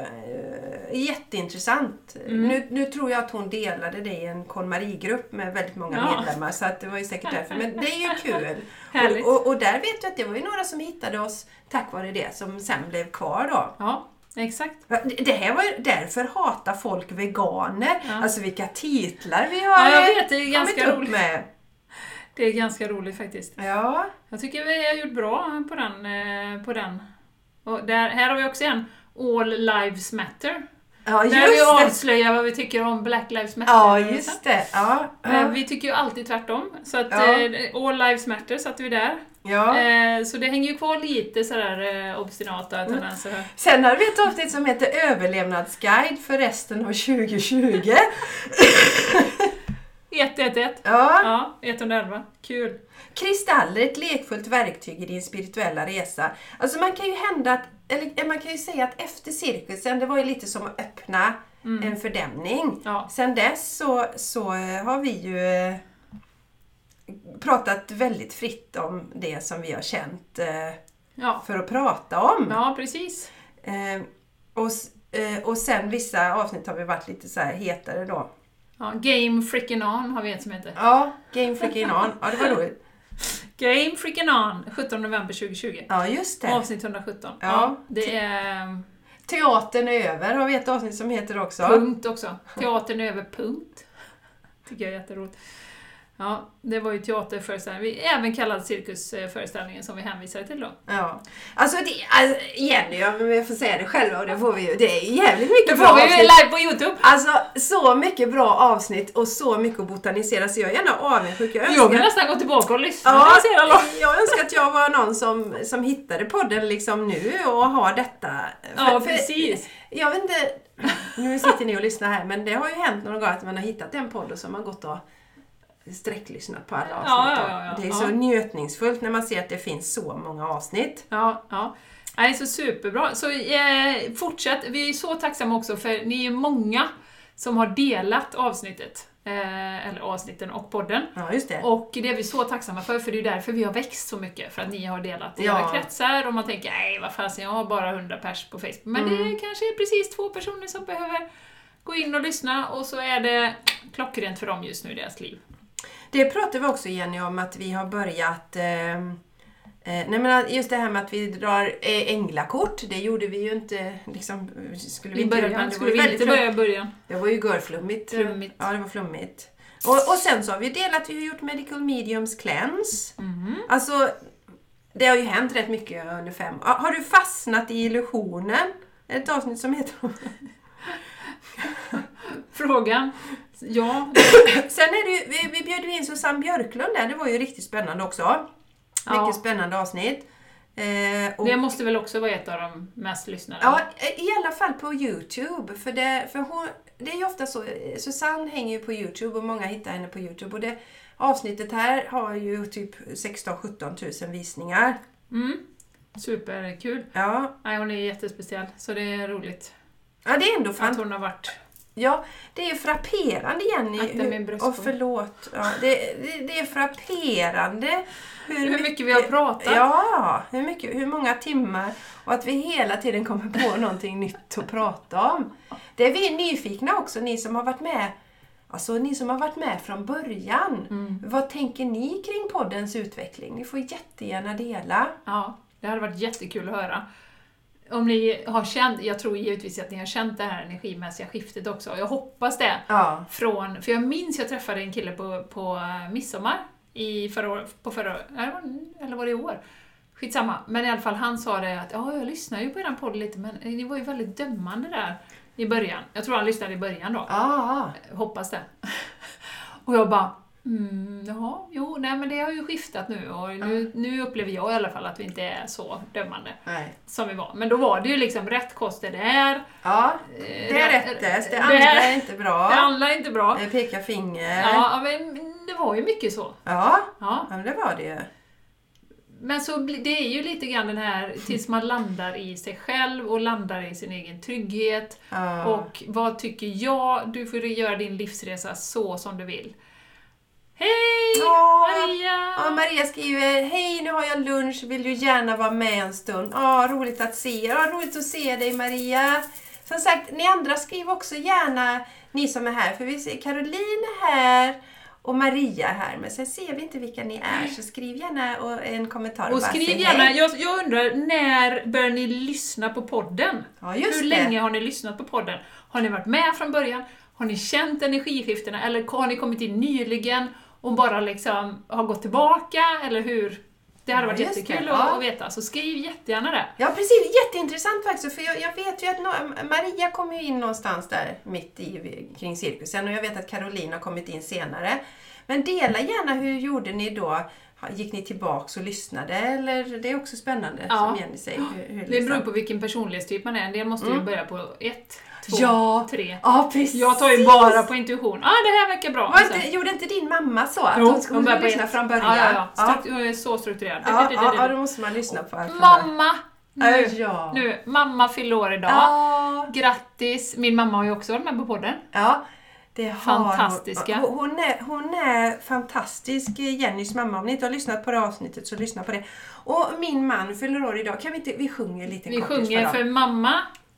jätteintressant. Mm. Nu, nu tror jag att hon delade det i en KonMari-grupp med väldigt många Ja. medlemmar så att det var ju säkert därför. Men det är ju kul. Och, och, och där vet du att det var ju några som hittade oss tack vare det som sen blev kvar då. Ja, exakt. Det här var ju, därför hatar folk veganer. Ja. Alltså vilka titlar vi har Ja, jag vet. Det är kommit ganska upp roligt. med. Det är ganska roligt faktiskt. Ja, Jag tycker vi har gjort bra på den. eh, På den. Och där, här har vi också en All Lives Matter. Ja Där vi just det. avslöjar vad vi tycker om Black Lives Matter. Ja, just det. Ja, Eh, ja. Vi tycker ju alltid tvärtom. Så att Ja. eh, All Lives Matter satte vi där. ja. Eh, Så det hänger ju kvar lite sådär obstinata Mm. tendenser här. Sen har vi ett avsnitt som heter Överlevnadsguide för resten av 2020. 111. Ja. Ja, 111. Kul. Kristaller, ett lekfullt verktyg i din spirituella resa. Alltså man kan ju hända att, eller man kan ju säga att efter cirkusen, det var ju lite som att öppna en fördämning. Mm. Ja. Sen dess så, så eh, har vi ju eh, pratat väldigt fritt om det som vi har känt eh, Ja, för att prata om. ja precis. Eh, och, eh, och sen vissa avsnitt har vi varit lite så här hetare då. Ja, Game Freaking On har vi ett som heter. Ja, Game Freaking On. Ja, det var roligt. Game Freaking On, 17 november 2020. Ja, just det. Avsnitt 117. Ja. Ja. det är Teatern är över har vi ett avsnitt som heter också. punkt också. Teatern är över punkt. Tycker jag är jätteroligt. Ja, det var ju teaterföreställningen, även kallad cirkusföreställningen som vi hänvisade till då. Ja. Alltså, det, alltså Jenny, om jag får säga det själva, och det får vi ju. Det är jävligt mycket Det bra får vi ju avsnitt. live på Youtube! Alltså, så mycket bra avsnitt och så mycket att botanisera så jag är gärna avundsjuk. Jag Jag vill nästan gå tillbaka och lyssna ja, jag önskar att jag var någon som, som hittade podden liksom nu och har detta. Ja, precis. Jag vet inte, nu sitter ni och lyssnar här, men det har ju hänt någon gång att man har hittat en podd och så har man gått och sträcklyssnat på alla avsnitt. Ja, ja, ja, det är så njutningsfullt när man ser att det finns så många avsnitt. Ja, ja. Nej, så superbra. Så eh, fortsätt. Vi är så tacksamma också för ni är många som har delat avsnittet. Eh, eller avsnitten och podden. Ja, just det. Och det är vi så tacksamma för, för det är därför vi har växt så mycket. För att ni har delat i Ja. era kretsar och man tänker nej vad fasen, jag har bara 100 pers på Facebook. Men Mm. det kanske är precis två personer som behöver gå in och lyssna och så är det klockrent för dem just nu i deras liv. Det pratar vi också Jenny om att vi har börjat eh, Eh, nej men just det här med att vi drar eh, änglakort, det gjorde vi ju inte liksom, skulle vi I inte början, göra. Det skulle vi inte börja i början. Det var ju görflummigt. Flummigt. Ja, det var flummigt. Och, och sen så har vi delat, vi har gjort Medical Mediums Cleanse. Mhm. Alltså, det har ju hänt rätt mycket under fem Har du fastnat i illusionen? Ett avsnitt som heter Frågan? Ja, Sen är det vi, vi bjöd ju in Susanne Björklund där, det var ju riktigt spännande också. Mycket Ja. spännande avsnitt. Eh, och, det måste väl också vara ett av de mest lyssnade? ja, i alla fall på Youtube. För, det, för hon, det är ju ofta så, Susanne hänger ju på Youtube och många hittar henne på Youtube. Och det, avsnittet här har ju typ 16-17 000 visningar. Mm. Superkul. Ja. Nej, hon är jättespeciell, så det är roligt ja, det är ändå att fan, hon har varit... Ja, det är frapperande Jenny. Min hur- bröstkorg. och förlåt. Ja, det, det, det är frapperande Hur mycket vi har pratat. Ja, hur, mycket, hur många timmar och att vi hela tiden kommer på någonting nytt att prata om. Det är vi nyfikna också, ni som har varit med Alltså ni som har varit med från början. Mm. Vad tänker ni kring poddens utveckling? Ni får jättegärna dela. Ja, det hade varit jättekul att höra. Om ni har känt, jag tror givetvis att ni har känt det här energimässiga skiftet också. Jag hoppas det. Ja. Från, för jag minns jag träffade en kille på, på midsommar i förra, år- på förra eller var det i år? Skitsamma. Men i alla fall, han sa det att ja, jag lyssnar ju på er podd lite, men ni var ju väldigt dömande där i början. Jag tror han lyssnade i början då. Ah, Hoppas det. Och jag bara, mm, jaha, jo, nej men det har ju skiftat nu och nu, nu upplever jag i alla fall att vi inte är så dömande nej. som vi var. Men då var det ju liksom rätt kost är där, Ja, eh, det är rätt- rättest. Det det andra är- inte bra. det andra är inte bra. Jag pekar finger. Ja, men det var ju mycket så. Ja, Ja. men det var det ju. Men så det är ju lite grann den här, tills man landar i sig själv och landar i sin egen trygghet. Ja. Och vad tycker jag? Du får göra din livsresa så som du vill. Hej Ja. Maria! Ja, Maria skriver Hej, nu har jag lunch. Vill du gärna vara med en stund? Ja, roligt att se Ja, roligt att se dig Maria. Som sagt, ni andra skriv också gärna, ni som är här. För vi ser Caroline är här och Maria är här. Men sen ser vi inte vilka ni är. Så skriv gärna och en kommentar. Och bara skriv gärna, jag, jag undrar, när börjar ni lyssna på podden? Ja, Hur det. länge har ni lyssnat på podden? Har ni varit med från början? Har ni känt energiskiftena? Eller har ni kommit in nyligen och bara liksom har gått tillbaka? Eller hur? Det hade varit just jättekul det. Ja. att veta, så skriv jättegärna det. Ja precis, jätteintressant faktiskt. För jag, jag vet ju att nå- Maria kom ju in någonstans där mitt i, kring cirkusen och jag vet att Caroline har kommit in senare. Men dela gärna, hur gjorde ni då? Gick ni tillbaks och lyssnade? Eller, det är också spännande Ja. som Jenny säger. Hur, hur Det liksom- beror på vilken personlighetstyp man är. En del måste ju börja på ett, två, Ja. tre. Ja, precis! Jag tar ju bara på intuition. Ah, det här verkar bra. Var inte, gjorde inte din mamma så? Att Jo, hon hon skulle på lyssna från början? Ja, ja, ja. ja. Struk- jag är så strukturerad. Ja, ja, ja, då måste man lyssna på. Mamma! Nu, Ja. nu, mamma fyller år idag. Ja. Grattis! Min mamma har ju också varit med på podden. Ja, det har Fantastiska. Hon, hon, är, hon är fantastisk, Jennys mamma. Om ni inte har lyssnat på det avsnittet så lyssna på det. Och min man fyller år idag. Kan vi inte, vi sjunger lite Vi sjunger dem? för mamma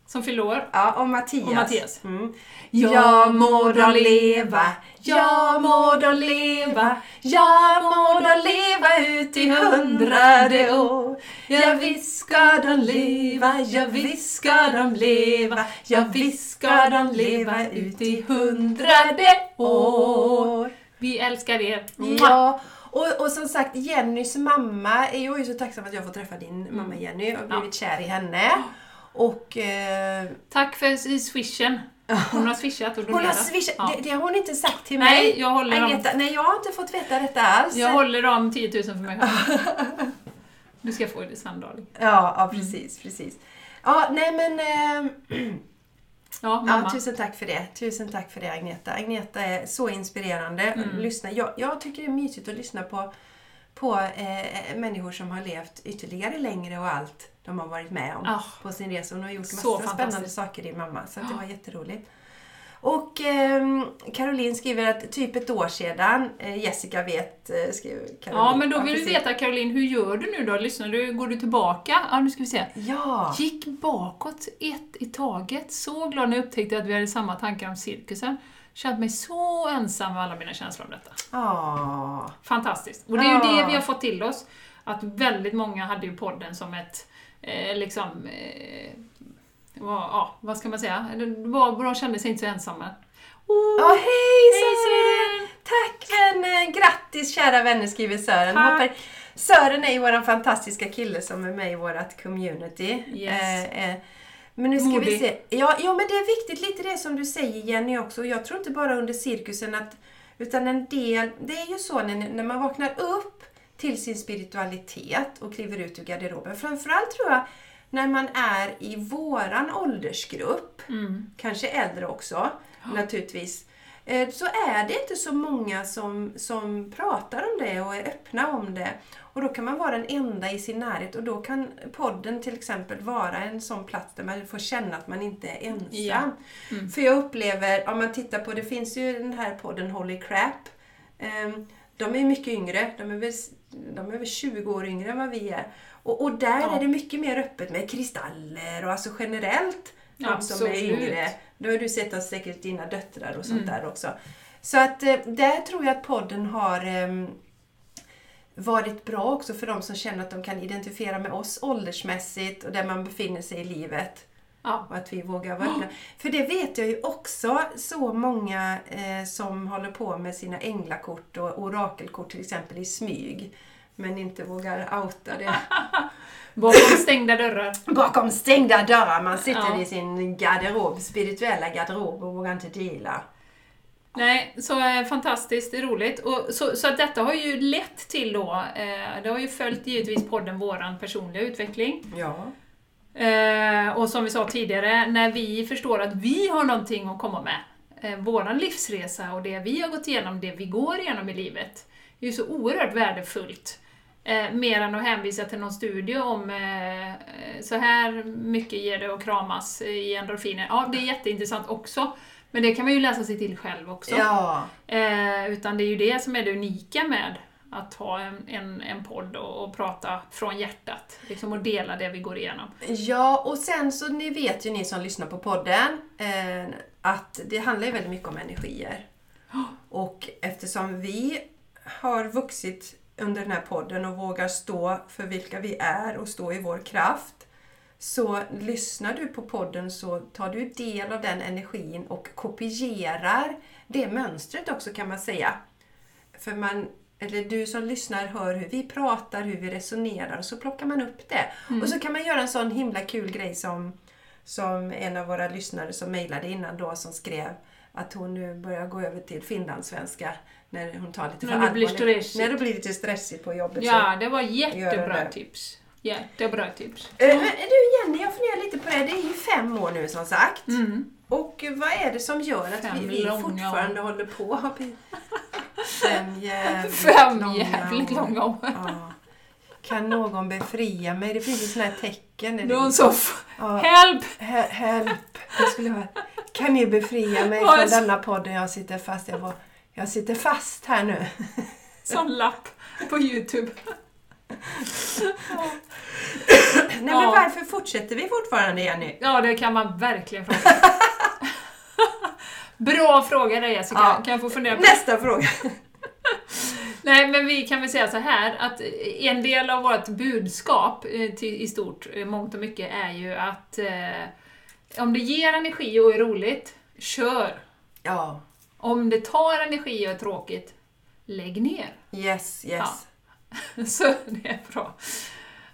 som fyller år. Ja, och Mattias. Och Mattias. Mm. Ja Ja må de leva, ja må de leva, ja må de leva ut i hundrade år. Ja visst ska de leva, ja visst ska de leva, ja visst ska de leva ut i hundrade år. Vi älskar er. Ja, och, och som sagt Jennys mamma, jag är så tacksam att jag får träffa din mamma Jenny och blivit kär i henne. Och eh, Tack för swishen. Hon har swishat och hon har donerat. swishat, Ja. det, det har hon inte sagt till Nej, mig. jag håller dem. Agneta, nej, jag har inte fått veta detta alls. Jag håller om 10 000 för mig själv. Du ska få det sen darling. Ja, ja precis, precis. Ja, nej men... Eh, Ja, mamma. ja, tusen tack för det. Tusen tack för det Agneta. Agneta är så inspirerande. Mm. Lyssna. Jag, jag tycker det är mysigt att lyssna på, på eh, människor som har levt ytterligare längre och allt de har varit med om Ah, på sin resa. Hon har gjort så massa spännande saker, din mamma. Så det var jätteroligt. Och eh, Caroline skriver att typ ett år sedan, eh, Jessica vet, eh, skriver Caroline. Ja, men då vill vi precis. veta Caroline, hur gör du nu då? Lyssnar du? Går du tillbaka? Ja, nu ska vi se. Ja! Gick bakåt ett i taget. Så glad när jag upptäckte att vi hade samma tankar om cirkusen. Känt mig så ensam med alla mina känslor om detta. Ah. Fantastiskt. Och det är ju Ja. det vi har fått till oss. Att väldigt många hade ju podden som ett, eh, liksom, eh, vad, ja, vad ska man säga? Var, de kände sig inte så ensamma. Oh, Ja, hej Sören! Tack vänner! Grattis kära vänner skriver Sören. Tack. Hoppas- Sören är ju vår fantastiska kille som är med i vårt community. Yes. Eh, eh, men nu ska vi Modig. se. Ja, ja, men det är viktigt lite det som du säger Jenny också. Jag tror inte bara under cirkusen att utan en del, det är ju så när, när man vaknar upp till sin spiritualitet och kliver ut ur garderoben. Framförallt tror jag när man är i våran åldersgrupp, Mm. kanske äldre också naturligtvis, eh, så är det inte så många som, som pratar om det och är öppna om det. Och då kan man vara den enda i sin närhet och då kan podden till exempel vara en sån plats där man får känna att man inte är ensam. Ja. Mm. För jag upplever, om man tittar på, det finns ju den här podden Holy Crap. De är mycket yngre, de är väl, de är väl 20 år yngre än vad vi är. Och, och där Ja. är det mycket mer öppet med kristaller och alltså generellt de som är yngre. Då har du sett att säkert dina döttrar och sånt Mm. där också. Så att eh, där tror jag att podden har ehm, varit bra också för de som känner att de kan identifiera med oss åldersmässigt och där man befinner sig i livet. Ja. Och att vi vågar vara öppna. För det vet jag ju också så många eh, som håller på med sina änglakort och orakelkort till exempel i smyg. Men inte vågar outa det. Bakom stängda dörrar. Bakom stängda dörrar. Man sitter Ja. i sin garderob, spirituella garderob och vågar inte dela. Nej, så eh, fantastiskt roligt. Och, så, så att detta har ju lett till då, eh, det har ju följt givetvis podden våran personliga utveckling. Ja. Eh, och som vi sa tidigare, när vi förstår att vi har någonting att komma med, eh, våran livsresa och det vi har gått igenom, det vi går igenom i livet, är ju så oerhört värdefullt. Eh, mer än att hänvisa till någon studie om eh, eh, så här mycket ger det att kramas i endorfiner. Ja, det är jätteintressant också. Men det kan man ju läsa sig till själv också. Ja. Eh, utan det är ju det som är det unika med att ha en, en, en podd och, och prata från hjärtat. Liksom och dela det vi går igenom. Ja, och sen så ni vet ju ni som lyssnar på podden eh, att det handlar ju väldigt mycket om energier. Och eftersom vi har vuxit under den här podden och vågar stå för vilka vi är och stå i vår kraft. Så lyssnar du på podden så tar du del av den energin och kopierar det mönstret också kan man säga. För man, eller du som lyssnar hör hur vi pratar, hur vi resonerar och så plockar man upp det. Och så kan man göra en sån himla kul grej som, som en av våra lyssnare som mejlade innan då som skrev att hon nu börjar gå över till finlandssvenska när hon tar lite När för det blir stressigt. När det blir lite stressigt på jobbet. Ja, det var jättebra det. tips. Jättebra tips. Eh, Men du Jenny, jag funderar lite på det. Det är ju fem år nu som sagt. Mm. Och vad är det som gör att Fem vi, vi fortfarande håller på? Fem jävligt Fem långa jävligt år. långa år. Ja. Kan någon befria mig? Det finns ju sådana här tecken. Det- Någon som... Ja. Help! He- Help! Jag skulle ha, kan ni befria mig Ja, från denna podden? Jag sitter fast. Jag, var, jag sitter fast här nu. Sån lapp på Youtube. Nej, men Ja. varför fortsätter vi fortfarande, Jenny? Ja, det kan man verkligen fråga. Bra fråga där Jessica. Ja. Kan jag få fundera på Nästa fråga. Nej, men vi kan väl säga så här att en del av vårt budskap eh, till, i stort, eh, mångt och mycket, är ju att eh, om det ger energi och är roligt, kör! Ja, Om det tar energi och är tråkigt, lägg ner. yes, yes. Så det är bra.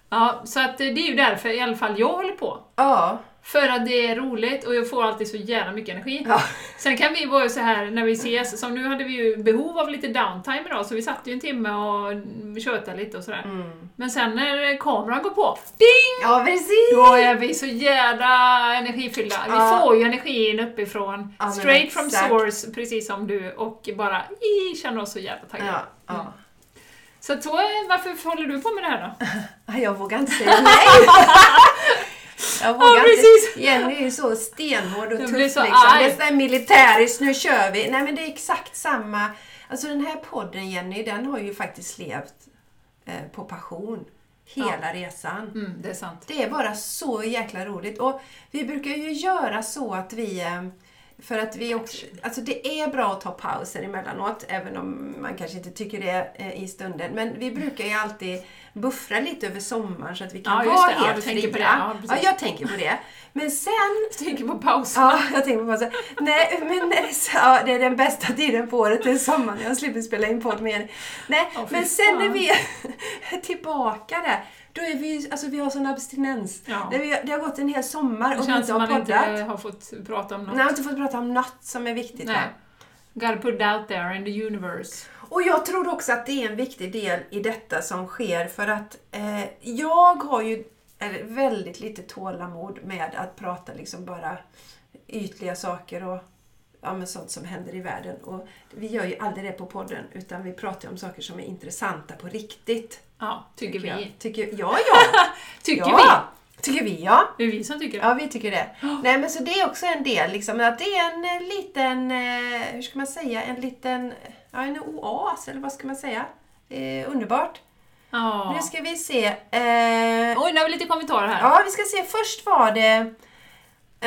Ja, så att eh, det är ju därför i alla fall jag håller på. Ja. För att det är roligt och jag får alltid så jävla mycket energi. Ja. Sen kan vi vara så här när vi ses, som nu hade vi ju behov av lite downtime idag, så vi satt ju en timme och tjötade lite och sådär. Mm. Men sen när kameran går på, ding! Ja, precis! Då är vi så jädra energifyllda. Vi Ja. får ju energin uppifrån, Ja, straight from exakt. source, precis som du, och bara i, känner oss så jävla taggade. Ja, ja. Så är- varför håller du på med det här då? Ja, Jag vågar inte säga nej. Jag vågar Ja, inte. precis. Jenny är ju så stenhård och Jag tuff liksom. arg. Det är militäriskt, nu kör vi. Nej men det är exakt samma. Alltså den här podden Jenny, den har ju faktiskt levt eh, på passion. Hela resan. Mm, det är sant. Det är bara så jäkla roligt. Och vi brukar ju göra så att vi... eh, För att vi också... Alltså det är bra att ta pauser emellanåt, även om man kanske inte tycker det eh, i stunden. Men vi brukar ju alltid buffra lite över sommaren så att vi kan Ja, vara det. Ja, helt du tänker fria. på det. Ja, Ja, jag tänker på det. Men sen... Jag tänker på paus. Ja, jag tänker på det. Nej, men det, är ja, det är den bästa tiden på året, det är sommaren. Jag slipper spela in podd med er. Nej, Ja, fy men sen när vi är tillbaka där, då är vi alltså vi har sån abstinens. Ja. Det, vi, det har gått en hel sommar Det och vi känns inte som har man poddat. inte har fått prata om något. Nej, inte fått prata om något som är viktigt Nej. här. Gotta put it out there in the universe. Och jag tror också att det är en viktig del i detta som sker för att eh, jag har ju väldigt lite tålamod med att prata liksom bara ytliga saker och ja, men sånt som händer i världen. Och vi gör ju aldrig det på podden utan vi pratar om saker som är intressanta på riktigt. Ja, tycker jag. vi. Tycker, ja, ja! Tycker ja. Tycker vi, ja. vi. Det är vi som tycker det. Ja, vi tycker det. Nej, men så det är också en del, liksom, att det är en eh, liten, eh, hur ska man säga, en liten, ja, en oas, eller vad ska man säga? Eh, underbart. Ja. Nu ska vi se. Eh, Oj, nu har vi lite kommentarer här. ja, vi ska se. Först var det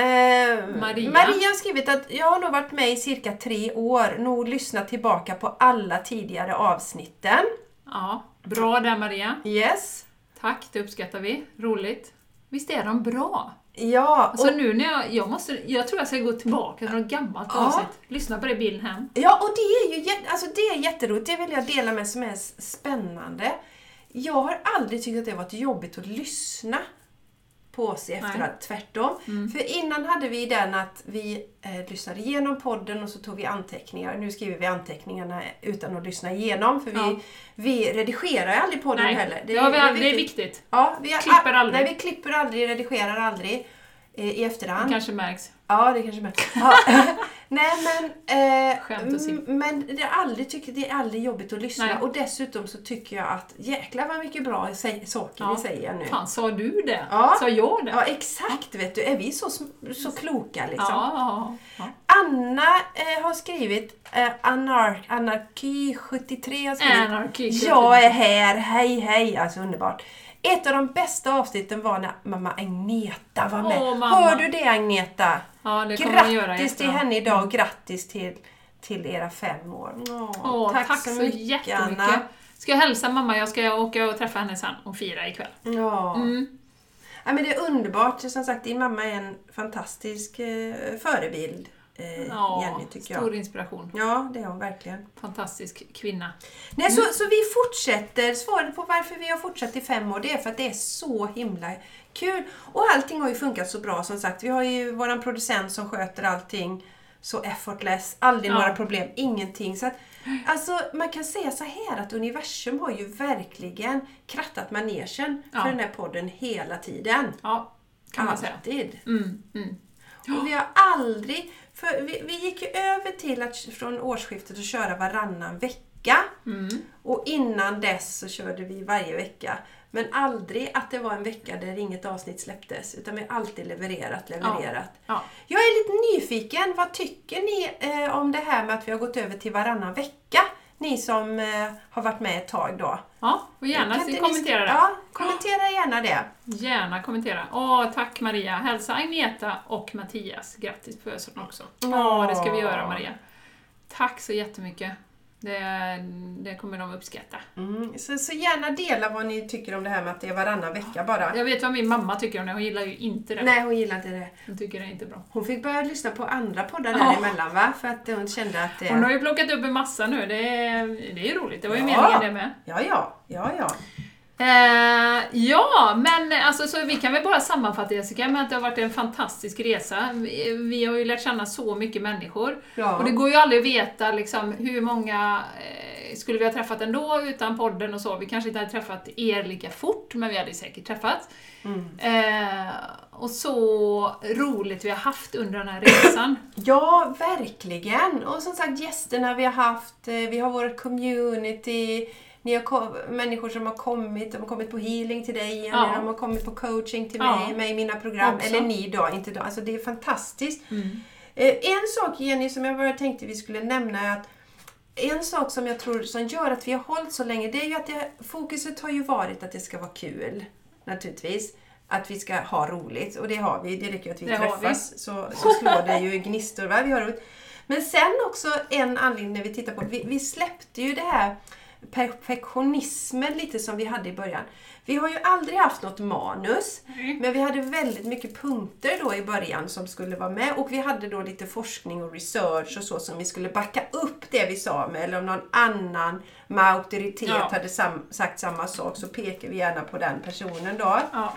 eh, Maria. Maria har skrivit att jag har nog varit med i cirka tre år, nog lyssnat tillbaka på alla tidigare avsnitten. Ja, Bra där Maria. Yes. Tack, det uppskattar vi. Roligt. Visst är de bra? Ja, Alltså och, nu när jag, jag måste, jag tror jag ska gå tillbaka till något gammalt Ja. avsnitt. Lyssna på det bilen hem. ja, och det är ju alltså det är jätteroligt. Det vill jag dela med som är spännande. Jag har aldrig tyckt att det varit jobbigt att lyssna på oss i efterhand. Tvärtom. För innan hade vi den att vi eh, lyssnade igenom podden och så tog vi anteckningar. Nu skriver vi anteckningarna utan att lyssna igenom för vi, Ja. vi redigerar aldrig podden Nej, heller. det, har vi det är viktigt. Ja, vi Klipper aldrig. Nej, vi klipper aldrig, redigerar aldrig. Eh, i efterhand. Det kanske märks. Ja, det kanske märks. Ja. Nej men, eh, Skämt men det, är aldrig, tycker, det är aldrig jobbigt att lyssna Nej. och dessutom så tycker jag att jäklar vad mycket bra saker Ja. vi säger nu. Fan, sa du det? Ja. Sa jag det? Ja exakt vet du, är vi så, så kloka liksom. ja, ja. Anna eh, har skrivit, eh, anar, Anarki73 har skrivit Anarchy. Jag är här, hej hej, alltså underbart. Ett av de bästa avsnitten var när mamma Agneta var med. Åh, mamma. Hör du det Agneta? Ja, det man göra Grattis till henne idag och grattis till, till era fem år. Åh, Åh, tack, så, jättemycket. Anna. Ska jag hälsa mamma? Jag ska åka och träffa henne sen och fira ikväll. Ja. Mm. ja, men det är underbart. Som sagt, din mamma är en fantastisk eh, förebild, eh, Ja, Jenny, tycker stor jag. inspiration. Ja, det är hon verkligen. Fantastisk kvinna. Nej, Mm. så, så vi fortsätter. Svaret på varför vi har fortsatt i fem år, det är för att det är så himla kul. Och allting har ju funkat så bra som sagt. Vi har ju våran producent som sköter allting så effortless. Aldrig Ja. några problem, ingenting. Så att, alltså, man kan säga så här att universum har ju verkligen krattat manegen Ja. för den här podden hela tiden. Ja, kan man säga. Alltid. Mm, mm. Och vi har aldrig... För vi, vi gick ju över till att från årsskiftet att köra varannan vecka. Mm. Och innan dess så körde vi varje vecka. Men aldrig att det var en vecka där inget avsnitt släpptes. Utan vi har alltid levererat, levererat. Ja. Jag är lite nyfiken. Vad tycker ni eh, om det här med att vi har gått över till varannan vecka? Ni som eh, har varit med ett tag då. ja, och gärna ni kommentera sk- det. Ja, kommentera gärna det. Gärna kommentera. Åh, tack Maria. Hälsa Agneta och Mattias. Grattis på födelsedagen också. Ja, det ska vi göra Maria. Tack så jättemycket. Det, det kommer de uppskatta. Mm. Så, så gärna dela vad ni tycker om det här med att det är varannan vecka bara. Jag vet vad min mamma tycker om det. Hon gillar ju inte det. Nej, hon gillar inte det. Hon tycker det är inte bra. Hon fick börja lyssna på andra poddar däremellan va? För att hon kände att det... Hon har ju plockat upp en massa nu. Det är, det är ju roligt. Det var ju Ja. meningen det med. Ja, ja, ja, ja. Eh, ja, men alltså, så vi kan väl bara sammanfatta Jessica med att det har varit en fantastisk resa. Vi, vi har ju lärt känna så mycket människor. ja. Och det går ju aldrig att veta liksom, hur många eh, skulle vi ha träffat ändå utan podden och så. Vi kanske inte hade träffat er lika fort, men vi hade säkert träffats. Mm. Eh, och så roligt vi har haft under den här resan. Ja, verkligen. Och som sagt gästerna vi har haft, eh, vi har vårt community, ni har ko- människor som har kommit, de har kommit på healing till dig, Ja. eller de har kommit på coaching till Ja. mig, mig i mina program, Också. eller ni då, inte då. Alltså det är fantastiskt. Mm. Eh, En sak Jenny som jag bara tänkte vi skulle nämna är att en sak som jag tror som gör att vi har hållit så länge, det är ju att det, fokuset har ju varit att det ska vara kul. Naturligtvis. Att vi ska ha roligt. Och det har vi. Det räcker ju att vi Det träffas så, så slår det ju gnistor. Va? Vi har roligt. Men sen också en anledning när vi tittar på, vi, vi släppte ju det här perfektionismen lite som vi hade i början. Vi har ju aldrig haft något manus. Men vi hade väldigt mycket punkter då i början som skulle vara med och vi hade då lite forskning och research och så som vi skulle backa upp det vi sa med. Eller om någon annan med auktoritet Ja. hade sam- sagt samma sak så pekar vi gärna på den personen då. Ja.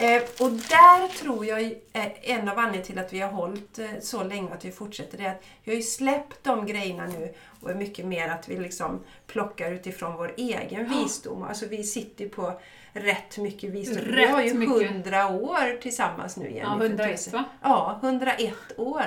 Eh, och där tror jag är en av anledningarna till att vi har hållit eh, så länge och att vi fortsätter det är att vi har ju släppt de grejerna nu och är mycket mer att vi liksom plockar utifrån vår egen visdom. Alltså vi sitter ju på rätt mycket visdom. vi Rätt har ju mycket. hundra år tillsammans nu Jenny. Ja, för 101 tusen. va? Ja, 101 år.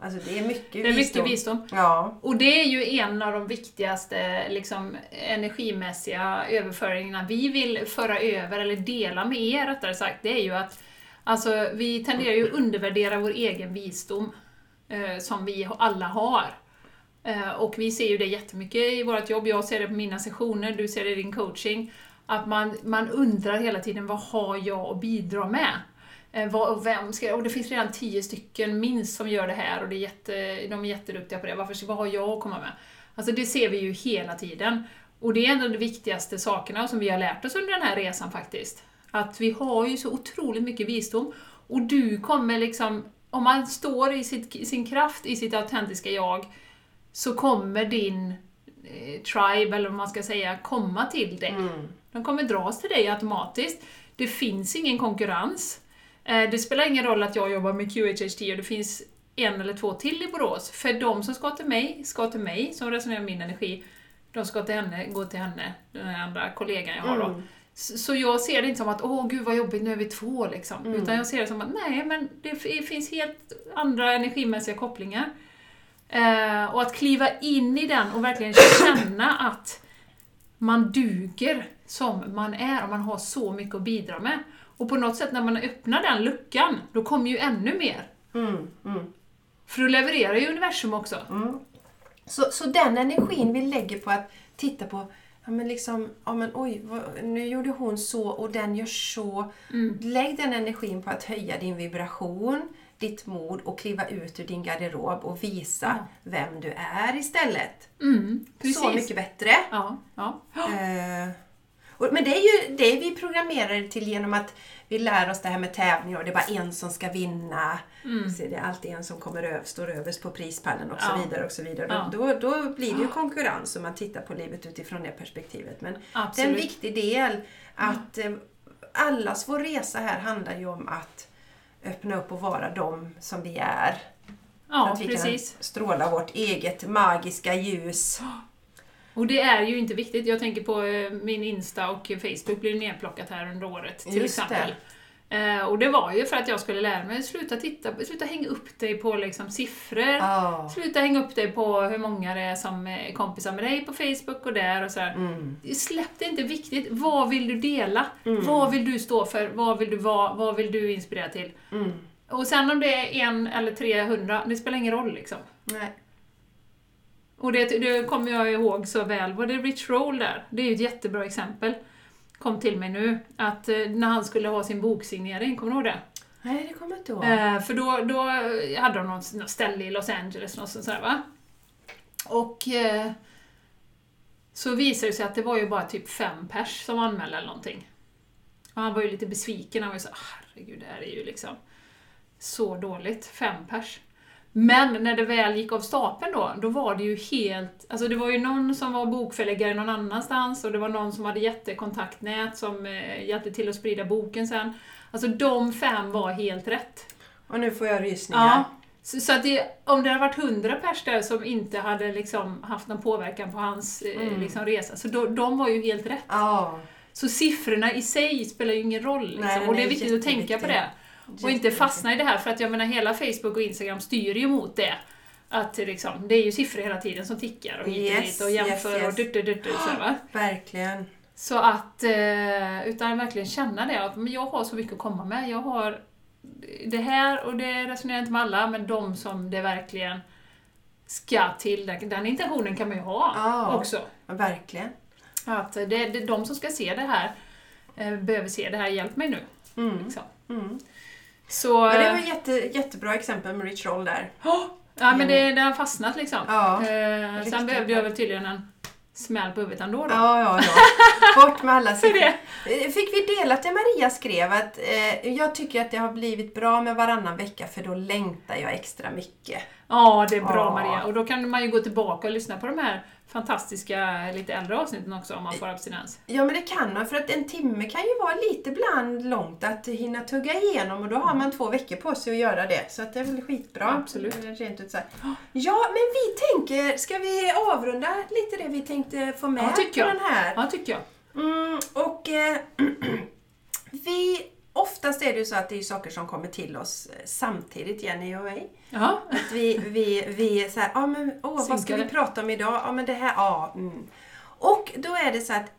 Alltså det är mycket Det är visdom. mycket visdom. Ja. Och det är ju en av de viktigaste liksom, energimässiga överföringarna vi vill föra över, eller dela med er rättare sagt, det är ju att alltså, vi tenderar ju att undervärdera vår egen visdom eh, som vi alla har. Eh, och vi ser ju det jättemycket i vårt jobb, jag ser det på mina sessioner, du ser det i din coaching, att man, man undrar hela tiden vad har jag att bidra med? Eh, vad, och, vem ska, och det finns redan tio stycken minst som gör det här och det är jätte, de är jätteduktiga på det. Varför, vad har jag att komma med? Alltså det ser vi ju hela tiden. Och det är en av de viktigaste sakerna som vi har lärt oss under den här resan faktiskt. Att vi har ju så otroligt mycket visdom och du kommer liksom, om man står i sitt, sin kraft, i sitt autentiska jag, så kommer din eh, tribe, eller vad man ska säga, komma till dig. Mm. De kommer dras till dig automatiskt. Det finns ingen konkurrens. Eh, Det spelar ingen roll att jag jobbar med QHHT och det finns en eller två till i Borås. För de som ska till mig, ska till mig, som resonerar min energi. De ska till henne, gå till henne, den andra kollegan jag har då. Mm. Så jag ser det inte som att åh gud vad jobbigt, nu är vi två liksom. Mm. Utan jag ser det som att nej, men det finns helt andra energimässiga kopplingar. Eh, och att kliva in i den och verkligen känna att man duger som man är och man har så mycket att bidra med. Och på något sätt när man öppnar den luckan, då kommer ju ännu mer. Mm, mm. För då levererar ju universum också. Så, så den energin vi lägger på att titta på Ja men liksom, ja men oj, vad, nu gjorde hon så och den gör så. Lägg den energin på att höja din vibration, ditt mod och kliva ut ur din garderob och visa vem du är istället. Mm. Så mycket bättre. Ja, ja. Eh, men det är ju det vi programmerade till genom att vi lär oss det här med tävlingar och det är bara en som ska vinna. Så det är alltid en som kommer över, står överst på prispallen och så Ja. vidare. och så vidare. Ja. Då, då blir det ju konkurrens om man tittar på livet utifrån det perspektivet. Men det är en Absolut. viktig del att eh, allas vår resa här handlar ju om att öppna upp och vara de som vi är. Så ja att vi precis. kan stråla vårt eget magiska ljus. Och det är ju inte viktigt. Jag tänker på eh, min Insta och Facebook blir nedplockat här under året till Just exempel. Eh, och det var ju för att jag skulle lära mig, sluta titta, sluta hänga upp dig på liksom siffror. Ja. Sluta hänga upp dig på hur många det är som är kompisar med dig på Facebook och där och så här. Mm. Släpp det inte viktigt. Vad vill du dela? Vad vill du stå för? Vad vill du vara? Vad vill du inspirera till? Mm. Och sen om det är en eller 300, det spelar ingen roll liksom. Nej. Och det, det kommer jag ihåg så väl. Var det Rich Roll där? Det är ju ett jättebra exempel. Kom till mig nu. Att eh, när han skulle ha sin boksignering, kommer du ihåg det? Nej, det kommer jag inte ihåg. Eh, för då, då hade de något, något ställe i Los Angeles, något sånt där, va? Och eh, så visade det sig att det var ju bara typ fem pers som anmälde eller någonting. Och han var ju lite besviken, han var ju så herregud, det här är ju liksom så dåligt. Fem pers. Men när det väl gick av stapeln då, då var det ju helt... Alltså det var ju någon som var bokförläggare någon annanstans och det var någon som hade jättekontaktnät som eh, hjälpte till att sprida boken sen. Alltså de fem var helt rätt. Och nu får jag rysningar. Ja. Så, så att det, om det hade varit hundra pers där som inte hade liksom haft någon påverkan på hans eh, Mm. liksom resa, så då, de var ju helt rätt. Ja. Så siffrorna i sig spelar ju ingen roll. Liksom. Nej, och det är viktigt att tänka på det. Och inte fastna i det här, för att jag menar hela Facebook och Instagram styr ju mot det. Att det liksom, det är ju siffror hela tiden som tickar och hit och Yes, dit och jämför yes, yes. och dutt, dutt, dutt, så va? Verkligen. Så att, eh, utan verkligen känna det, att jag har så mycket att komma med. Jag har det här, och det resonerar inte med alla, men de som det verkligen ska till, den, intentionen kan man ju ha Ja. också. Verkligen. Att det, det, de som ska se det här eh, behöver se det här, hjälp mig nu. Mm. Liksom. Mm. Så, Men det var ett jätte, jättebra exempel med Rich Roll där. ja men det, det har fastnat liksom. Ja. Eh, sen behövde jag väl tydligen en smäll på huvudet ändå då. Ja, ja, ja. Bort med alla siffror. Fick vi delat det Maria skrev att eh, jag tycker att det har blivit bra med varannan vecka för då längtar jag extra mycket. Ja, det är bra Ja. Maria. Och då kan man ju gå tillbaka och lyssna på de här fantastiska, lite äldre avsnitten också om man får abstinens. Ja men det kan man för att en timme kan ju vara lite bland långt att hinna tugga igenom och då har man två veckor på sig att göra det. Så att det är väl skitbra. Absolut. Eh, Rent ut så här. Ja men vi tänker, ska vi avrunda lite det vi tänkte få med Ja, på jag. den här? Ja, tycker jag. Mm, och eh, vi, oftast är det ju så att det är saker som kommer till oss eh, samtidigt, Jenny och mig. Ja. Att vi, vi, vi är så här, ja men åh, vad ska vi prata om idag? Ja men det här, ja. Mm. Och då är det så att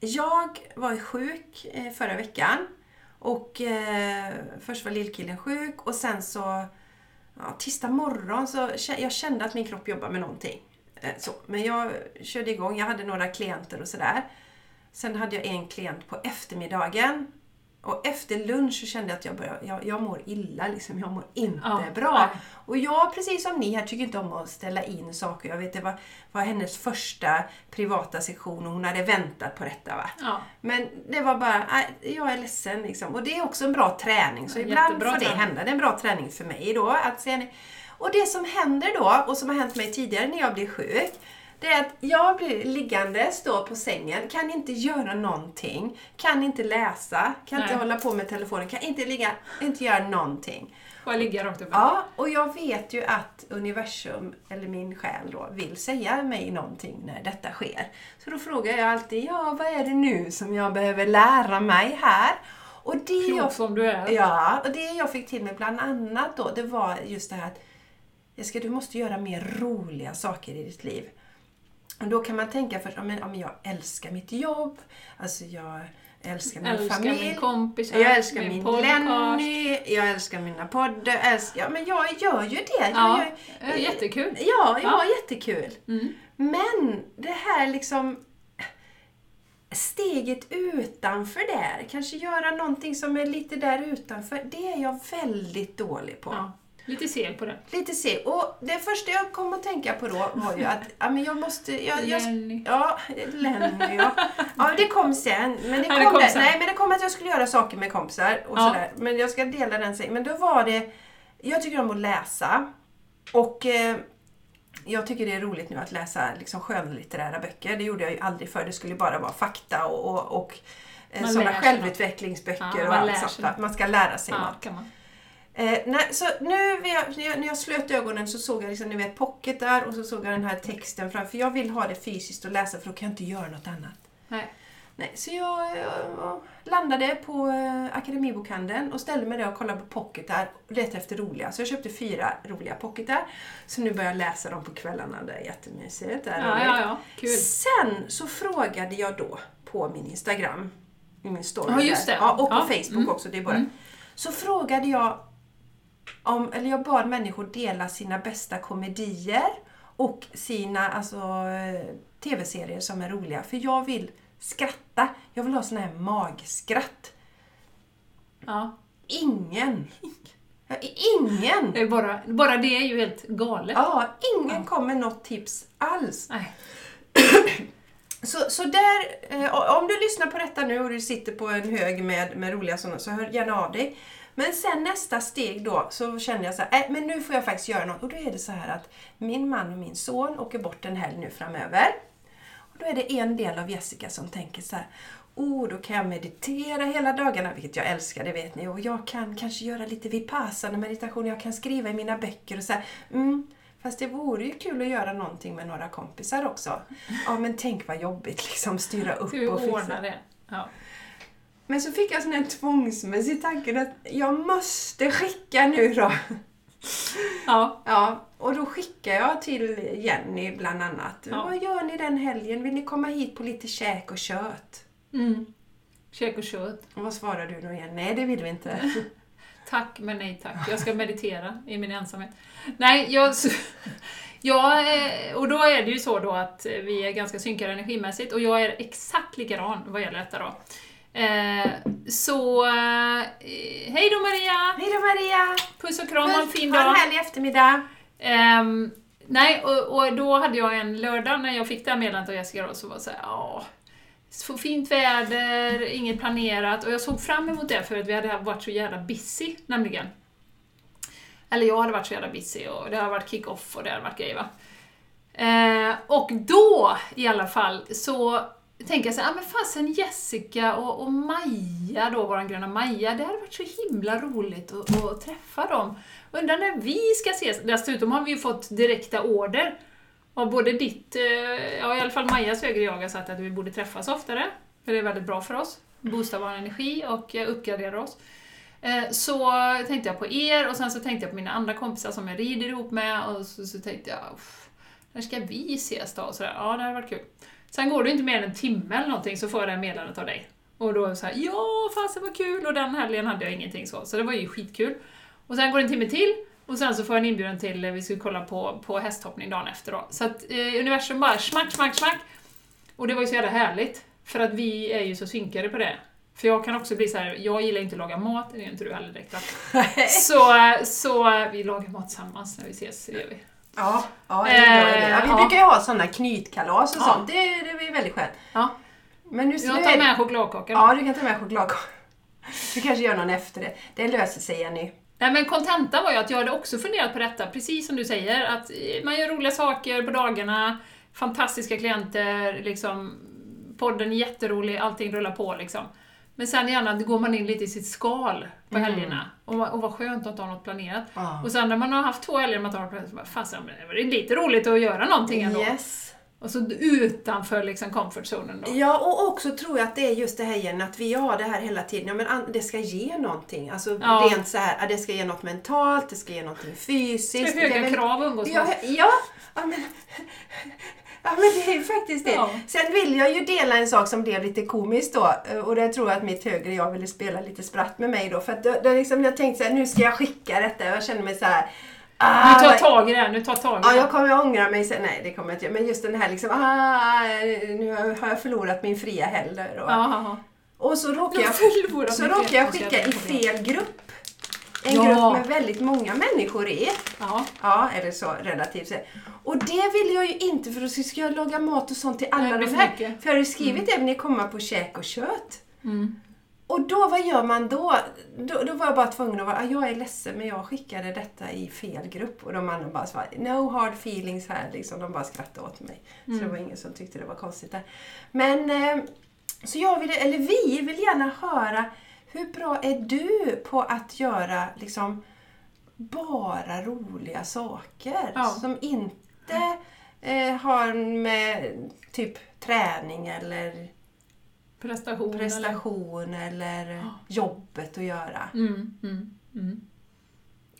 jag var sjuk eh, förra veckan. Och eh, först var lillkillen sjuk och sen så ja, tisdag morgon så jag kände att min kropp jobbar med någonting. Eh, så. Men jag körde igång, jag hade några klienter och sådär. Sen hade jag en klient på eftermiddagen. Och efter lunch så kände jag att jag, började, jag, jag mår illa, liksom. jag mår inte Ja, bra. Och jag, precis som ni här, tycker inte om att ställa in saker. Jag vet, det var, var hennes första privata session och hon hade väntat på detta. Va? ja. Men det var bara, jag är ledsen liksom. Och det är också en bra träning. Så ibland jättebra får det träning. hända. Det är en bra träning för mig då. Att se, och det som händer då, och som har hänt mig tidigare när jag blir sjuk, det är att jag blir liggandes då på sängen, kan inte göra någonting, kan inte läsa, kan inte Nej. hålla på med telefonen, kan inte ligga, inte göra någonting. Bara ligga rakt upp. Ja, och jag vet ju att universum, eller min själ då, vill säga mig någonting när detta sker. Så då frågar jag alltid, ja vad är det nu som jag behöver lära mig här? Och det Klok som du är. Ja, och det jag fick till mig bland annat då, det var just det här att Jessica, du måste göra mer roliga saker i ditt liv. Och då kan man tänka först, men, ja, men jag älskar mitt jobb, alltså jag älskar min Älskar familj. min kompis, Jag älskar min, min podcast. Lenny, jag älskar mina poddar. jag Älskar, ja, men jag gör ju det. Jag Ja, gör, jättekul. Ja, ja, Ja. jättekul. Mm. Men det här liksom steget utanför där, kanske göra någonting som är lite där utanför, det är jag väldigt dålig på. Ja, lite seg på det. Lite se. Och det första jag kom att tänka på då var ju att ja, men jag måste... Jag, jag, Lenny. ja, Lenny ja. ja. det kom sen. Men det kom, det. Nej, men det kom att jag skulle göra saker med kompisar och Ja. sådär. Men jag ska dela den sen. Men då var det... Jag tycker om att läsa. Och eh, jag tycker det är roligt nu att läsa liksom skönlitterära böcker. Det gjorde jag ju aldrig förr. Det skulle bara vara fakta och, och, och sådana självutvecklingsböcker Ja, och allt sånt. Man ska lära sig Ja, något. Eh, nej, så nu när jag, när jag, jag slöt ögonen så såg jag liksom, ni vet, pocket där och så såg jag den här texten framför. Jag vill ha det fysiskt och läsa för då kan jag inte göra något annat. Nej. Nej, så jag, eh, landade på eh, Akademibokhandeln och ställde mig där och kollade på pocketar och letade efter roliga. Så jag köpte fyra roliga pocketar. Så nu börjar jag läsa dem på kvällarna. Det är jättemysigt. Det är Ja, ja, ja. Kul. Sen så frågade jag då på min Instagram, i min story Ja, just där. det. Ja, och på Ja, Facebook mm. också. Det är bara. Mm. Så frågade jag om, eller jag bad människor dela sina bästa komedier och sina alltså, eh, tv-serier som är roliga. För jag vill skratta. Jag vill ha sån här magskratt. Ja. Ingen, ja, ingen, Det är bara, bara det är ju helt galet. ja, ingen kom med något tips alls. Nej. Så, så där, eh, om du lyssnar på detta nu och du sitter på en hög med, med roliga sådana så hör gärna av dig. Men sen nästa steg då så kände jag så här, äh, men nu får jag faktiskt göra något. Och då är det så här att min man och min son åker bort en helg nu framöver. Och då är det en del av Jessica som tänker så här, oh då kan jag meditera hela dagarna, vilket jag älskar, det vet ni. Och jag kan kanske göra lite vipassana meditation, jag kan skriva i mina böcker och så här, mm, Fast det vore ju kul att göra någonting med några kompisar också. Ja men tänk vad jobbigt liksom, styra upp och fixa. ordna det? Ja. Men så fick jag sån här tvångsmässig tanke att jag måste skicka nu då. ja. Ja, och då skickar jag till Jenny bland annat. Ja. Vad gör ni den helgen? Vill ni komma hit på lite käk och kött? Mm. Käk och kött. Och vad svarar du då igen? Nej, det vill vi inte. Tack, men nej tack. Jag ska meditera i min ensamhet. Nej, jag... Ja, eh, och då är det ju så då att vi är ganska synkade energimässigt och jag är exakt likadan vad gäller detta då. Eh, så, eh, hej då Maria! Hej då Maria! Puss och kram, ha en fin Ha en dag! härlig eftermiddag! Ehm, nej, och, och då hade jag en lördag när jag fick det här meddelandet av Jessica då, så var det såhär, ja, så fint väder, inget planerat, och jag såg fram emot det för att vi hade varit så jävla busy, nämligen. Eller jag hade varit så jävla busy och det hade varit kick-off och det hade varit grejer va. Eh, och då i alla fall så tänka jag så här, ah, men fasen Jessica och, och Maja då, våran gröna Maja, det hade varit så himla roligt att, att träffa dem. Undrar när vi ska ses. Dessutom har vi ju fått direkta order av både ditt, eh, ja i alla fall Majas högre jag har sagt att vi borde träffas oftare. För det är väldigt bra för oss. Boostar vår energi och eh, uppgraderar oss. Eh, så tänkte jag på er och sen så tänkte jag på mina andra kompisar som jag rider ihop med och så, så tänkte jag, när ska vi ses då? Och sådär. Ja, det hade varit kul. Sen går det inte mer än en timme eller någonting så får jag det här meddelandet av dig. Och då så här, ja fasen vad kul! Och den helgen hade jag ingenting så, så det var ju skitkul. Och sen går det en timme till och sen så får jag en inbjudan till, eh, vi ska kolla på, på hästhoppning dagen efter då. Så att eh, universum bara smack, smack, smack. Och det var ju så jävla härligt, för att vi är ju så synkade på det. För jag kan också bli så här, jag gillar inte att laga mat, det gör inte du heller direkt va? Så, så vi lagar mat tillsammans när vi ses, det gör vi. Ja, ja, det är en bra idé. ja, vi ja. brukar ju ha sådana knytkalas och Ja. sånt. Det, det är väldigt skönt. Ja, Men nu, jag tar med chokladkaka. Ja, du kan ta med chokladkaka. Du kanske gör någon efter det. Det löser sig Jenny. Nej men kontentan var ju att jag hade också funderat på detta, precis som du säger, att man gör roliga saker på dagarna, fantastiska klienter, liksom, podden är jätterolig, allting rullar på liksom. Men sen gärna går man in lite i sitt skal på helgerna. Och, och vad skönt att inte ha något planerat. Ja. Och sen när man har haft två helger man tar planerat, så bara, fasen, det är lite roligt att göra någonting ändå. Yes. Och så utanför liksom comfortzonen då. Ja, och också tror jag att det är just det här igen, att vi har det här hela tiden. Ja, men det ska ge någonting. Alltså Ja. rent så här, det ska ge något mentalt, det ska ge någonting Det fysiskt. är höga det väl- krav umgås Ja, ja, ja, men, ja, men det är ju faktiskt det. Ja. Sen vill jag ju dela en sak som blev lite komiskt då. Och det tror jag att mitt högre jag ville spela lite spratt med mig då. För att det, det liksom, jag tänkte så här, nu ska jag skicka detta. Jag känner mig så här. Ah, Nu tar vad- tag i det här, nu tar tag i Ja, det. jag kommer att ångra mig sen. Nej, det kommer jag inte göra. Men just den här liksom, ah, nu har jag förlorat min fria helg. Och, Ja, och så råkar Jag jag, så råkar jag skicka i fel grupp. En Ja. grupp med väldigt många människor i. ja. Ja, eller så relativt sett. Och det vill jag ju inte för då ska jag laga mat och sånt till alla Nej, de här. för mycket. För jag har ju skrivit det, ni kommer på käk och kött. Mm. Och då, vad gör man då? då? Då var jag bara tvungen att vara, "Ah, jag är ledsen men jag skickade detta i fel grupp. Och de andra bara svarade, no hard feelings här. Liksom, de bara skrattade åt mig. Så det var ingen som tyckte det var konstigt där. Men, eh, så jag vill, eller vi vill gärna höra, hur bra är du på att göra liksom bara roliga saker? Ja. Som inte eh, har med typ träning eller Prestation. eller- prestation eller jobbet att göra. Mm, mm, mm.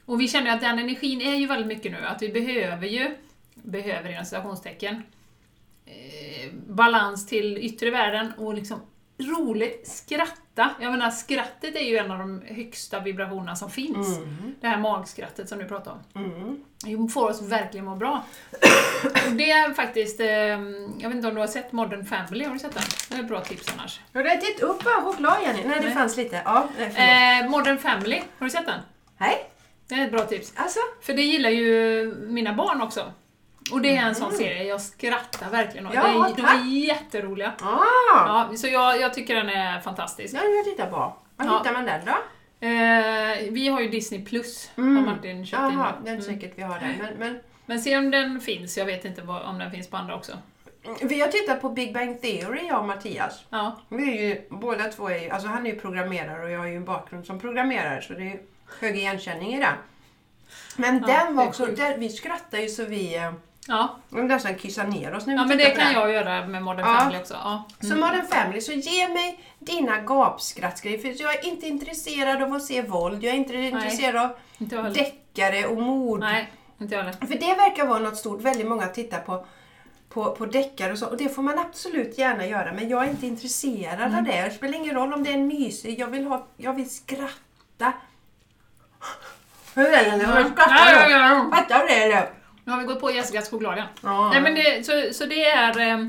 Och vi känner att den energin är ju väldigt mycket nu, att vi behöver ju, behöver inom citationstecken, eh, balans till yttre världen och liksom roligt, skratta. Jag menar skrattet är ju en av de högsta vibrationerna som finns. Det här magskrattet som du pratar om. Mm. Det får oss verkligen må bra. Det är faktiskt, eh, jag vet inte om du har sett Modern Family, har du sett den? Det är ett bra tips annars. Har du ätit upp bara choklad Jenny? Nej, det fanns lite. Ja. Eh, Modern Family, har du sett den? Nej, Det är ett bra tips. alltså. För det gillar ju mina barn också. Och det är en sån serie, jag skrattar verkligen åt. Ja, de är jätteroliga. Ah, Ja, så jag, jag tycker den är fantastisk. den vill jag titta på. Var Ja. hittar man den då? Eh, vi har ju Disney Plus, har Martin köpt in Mm. Jaha, nu. det är Mm. säkert vi har den. Men, men, Men se om den finns, jag vet inte vad, om den finns på andra också. vi har tittat på Big Bang Theory, jag och Mattias. Ja, Vi är ju, båda två är ju, alltså han är ju programmerare och jag har ju en bakgrund som programmerare så det är hög igenkänning i det. Men Ja, den var också, där, vi skrattade ju så vi eh, ja. vi nästan kissar ner oss vi ja men det kan den. jag göra med Modern Ja. Family också. Ja. Så Modern Family, så ge mig dina gapskrattsgrejer. För jag är inte intresserad av att se våld. Jag är inte intresserad av Inte deckare och mord. Nej, inte jag. För det verkar vara något stort. Väldigt många tittar på, på, på deckare och så. Och det får man absolut gärna göra. Men jag är inte intresserad Mm. av det. Det spelar ingen roll om det är en mysig. Jag vill, ha, jag vill skratta. Hur är det? Jag skrattar ja. Fattar du det eller? Nu har vi gått på Jessicas choklad igen. Ja. Nej, men det, så, så det är... eh,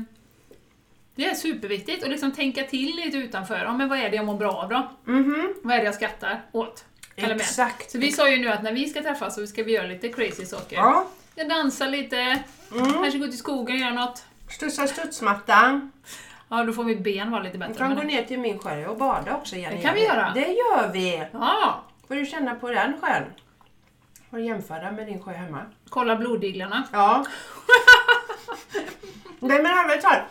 Det är superviktigt att liksom tänka till lite utanför. Ja, men vad är det jag mår bra av då? Mhm. Vad är det jag skrattar åt? Eller med? Exakt. Så vi sa ju nu att när vi ska träffas så ska vi göra lite crazy saker. Ja. Jag dansar lite, Mm. kanske gå i skogen och göra något. Studsa studsmattan. Ja, då får mitt ben vara lite Vi bättre. kan men gå ner till min sjö och bada också Jenny. Det kan vi göra. Det gör vi. Ja, Får du känna på den sjön. Får du jämföra med din sjö hemma. kolla blodiglarna. Ja. Nej men allvarligt talat.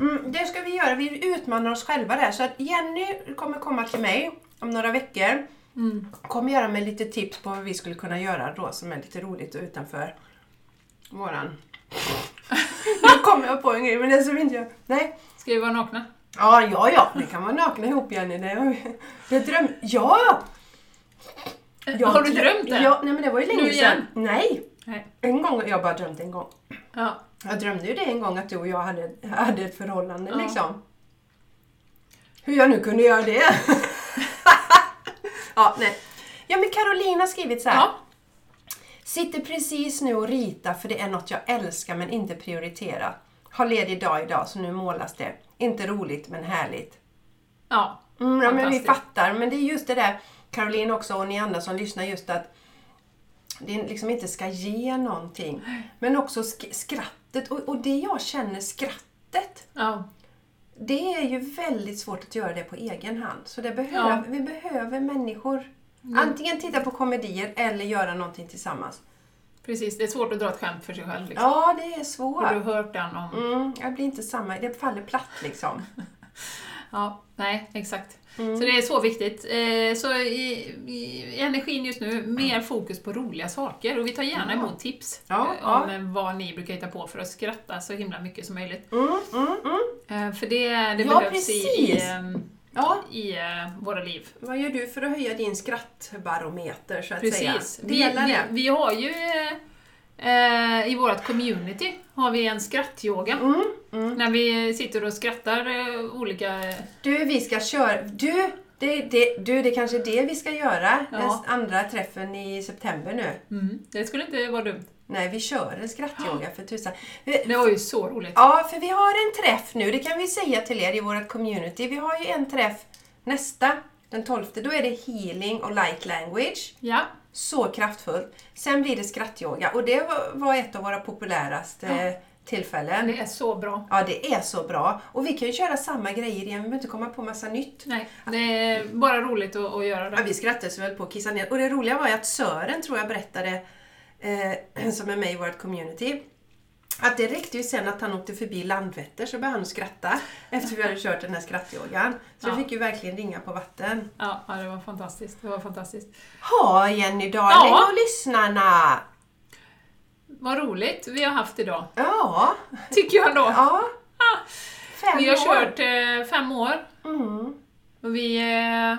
Mm, det ska vi göra. Vi utmanar oss själva där. Så att Jenny kommer komma till mig om några veckor. Mm. Kommer göra mig lite tips på vad vi skulle kunna göra då som är lite roligt och utanför våran... nu kommer jag på en grej men det som inte jag... Nej. Ska vi vara nakna? Ja, ja, ja. Vi kan vara nakna ihop Jenny. Det har Jag dröm... Ja! Jag har du drö- drömt det? Ja, nej men det var ju länge Nu igen? sedan. Nej! Nej. En gång, jag bara drömt en gång. Ja. Jag drömde ju det en gång att du och jag hade, hade ett förhållande Ja. liksom. Hur jag nu kunde göra det. ja, nej. Ja, men Caroline har skrivit så här. ja. Sitter precis nu och ritar för det är något jag älskar men inte prioriterat. Har ledig dag idag så nu målas det. Inte roligt men härligt. Ja. Mm, ja, men vi fattar. Men det är just det där, Caroline också och ni andra som lyssnar, just att det liksom inte ska ge någonting. Men också sk- skrattet. Och, och det jag känner, skrattet, ja. det är ju väldigt svårt att göra det på egen hand. Så det behöver, Ja. Mm. vi behöver människor. Antingen titta på komedier eller göra någonting tillsammans. Precis, det är svårt att dra ett skämt för sig själv. Liksom. Ja, det är Har du svårt. hört den om... Mm, jag blir inte samma, det faller platt liksom. Ja, nej, exakt. Mm. Så det är så viktigt. Eh, Så i, i energin just nu, mer fokus på roliga saker. Och vi tar gärna emot tips Ja, eh, om eh, vad ni brukar hitta på för att skratta så himla mycket som möjligt. Mm, mm, mm. För det, det Ja, behövs i, i, precis. ehm, Ja, i våra liv. vad gör du för att höja din skrattbarometer så att säga? Precis. Vi, Dela vi, det. vi har ju eh, i vårt community har vi en skrattyoga. Mm, mm. När vi sitter och skrattar eh, olika... Du, vi ska köra... Du, det, det, du, det kanske är det vi ska göra. Ja. Den andra träffen i september nu. Mm, det skulle inte vara dumt. Nej, vi kör en skrattyoga för tusan. Det var ju så roligt. Ja, för vi har en träff nu, det kan vi säga till er i vårt community. Vi har ju en träff nästa, den 12. Då är det healing och light language. Ja, Så kraftfullt. Sen blir det skrattyoga och det var, ett av våra populäraste tillfällen. det är så bra. Ja, det är så bra. Och vi kan ju köra samma grejer igen, vi behöver inte komma på massa nytt. Nej, det är bara roligt att, att göra Ja, det. vi skrattade så väl på att kissa ner. Och det roliga var ju att Sören, tror jag, berättade, eh, som är med i vårt community, att det räckte ju sen att han åkte förbi Landvetter så började han skratta efter vi hade kört den här skrattyogan. Så Ja. det fick ju verkligen ringa på vatten. Ja, ja, det var fantastiskt. Det var fantastiskt. Ha Jenny Darling Ja. och lyssnarna! Vad roligt vi har haft idag, Ja, tycker jag då. ja. Fem Vi har år. kört eh, fem år Mm. och vi är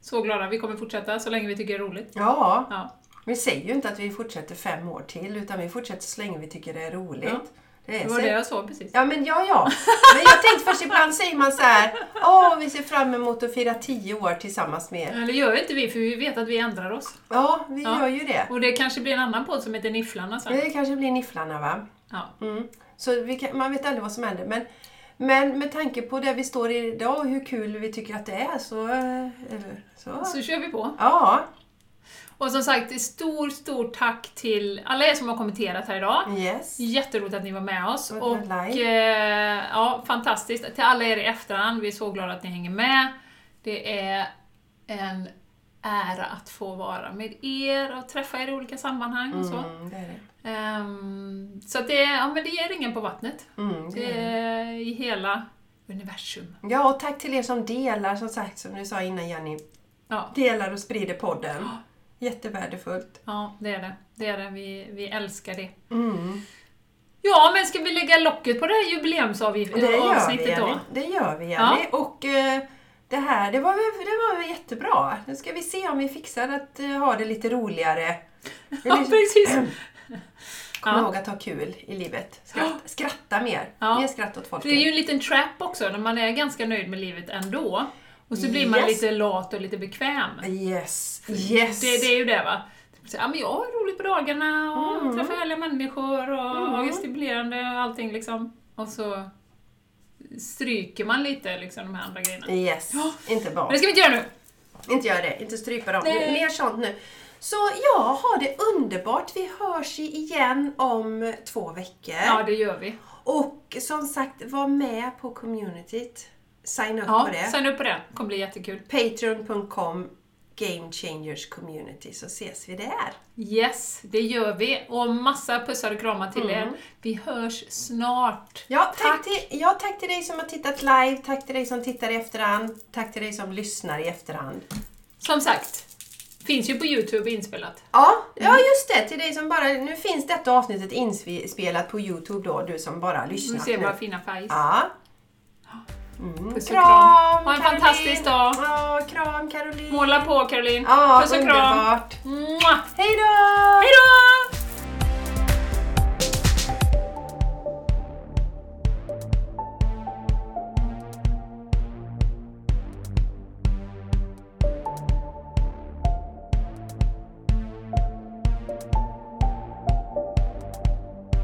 så glada. Vi kommer fortsätta så länge vi tycker det är roligt. Ja, Ja, vi säger ju inte att vi fortsätter fem år till utan vi fortsätter så länge vi tycker det är roligt. Ja. Det var det jag sa precis. Ja, men ja, ja. Men jag tänkte först ibland säger man så här, åh, vi ser fram emot att fira tio år tillsammans med er. Det gör inte vi, för vi vet att vi ändrar oss. Ja, vi Ja. gör ju det. Och det kanske blir en annan podd som heter Nifflarna sen. Det kanske blir Nifflarna, va? Ja. Mm. Så kan, man vet aldrig vad som händer. Men, men med tanke på där vi står idag och hur kul vi tycker att det är så... eh, Eller, så. Så kör vi på. Ja, Och som sagt, stor, stor tack till alla er som har kommenterat här idag. yes. Jätteroligt att ni var med oss. Och Och eh, ja, fantastiskt. Till alla er i efterhand, vi är så glada att ni hänger med. Det är en ära att få vara med er och träffa er i olika sammanhang och så. Mm, det är det. Ehm, så det, ja, men det ger ringen på vattnet. Mm, det Det i hela universum. Ja, och tack till er som delar, som sagt, som du sa innan Jenny. Ja, Delar och sprider podden. Jättevärdefullt. ja det är det. Det är det. Vi, vi älskar det. Mm. Ja, men ska vi lägga locket på det här Det gör jubileumsavsnittet vi, Jenny. då? Det gör vi, Jenny. Och eh, det här, det var, väl, det var jättebra. Nu ska vi se om vi fixar att eh, ha det lite roligare. Ja, precis. Kom Ja. ihåg att ha kul i livet. Skratta, skratta mer. Ja. Mer skratt åt folk. Det är ju en liten trap också, när man är ganska nöjd med livet ändå. Och så blir man Yes. lite lat och lite bekväm. Yes, yes. Det, det är ju det va. Så, ja, men jag har roligt på dagarna och Mm. träffar härliga människor och Mm. har gesticulerande och allting liksom. Och så stryker man lite liksom de här andra grejerna. Yes, inte Men bra. det ska vi inte göra nu! Inte göra det, inte strypa dem. Nej. mer sånt nu. Så ja, ha det underbart. Vi hörs igen om två veckor. Ja, det gör vi. Och som sagt, var med på communityt. Signa upp Ja, på det. signa upp på det. Det kommer bli jättekul. Patreon.com Game Changers Community så ses vi där. Yes, det gör vi. Och massa pussar och kramar till Mm. er. Vi hörs snart. Ja tack, Till, ja, tack till dig som har tittat live, tack till dig som tittar i efterhand, tack till dig som lyssnar i efterhand. Som sagt, finns ju på Youtube inspelat. Ja, ja just det, till dig som bara... Nu finns detta avsnittet inspelat på Youtube då, du som bara Du lyssnar ser våra fina färger. Ja. Mm. Puss och Kram, kram. Ha en Caroline. fantastisk dag. Ja, kram Caroline. Måla på Caroline. Ja, Puss och kram. underbart. Mwah. Hej då! Hej då!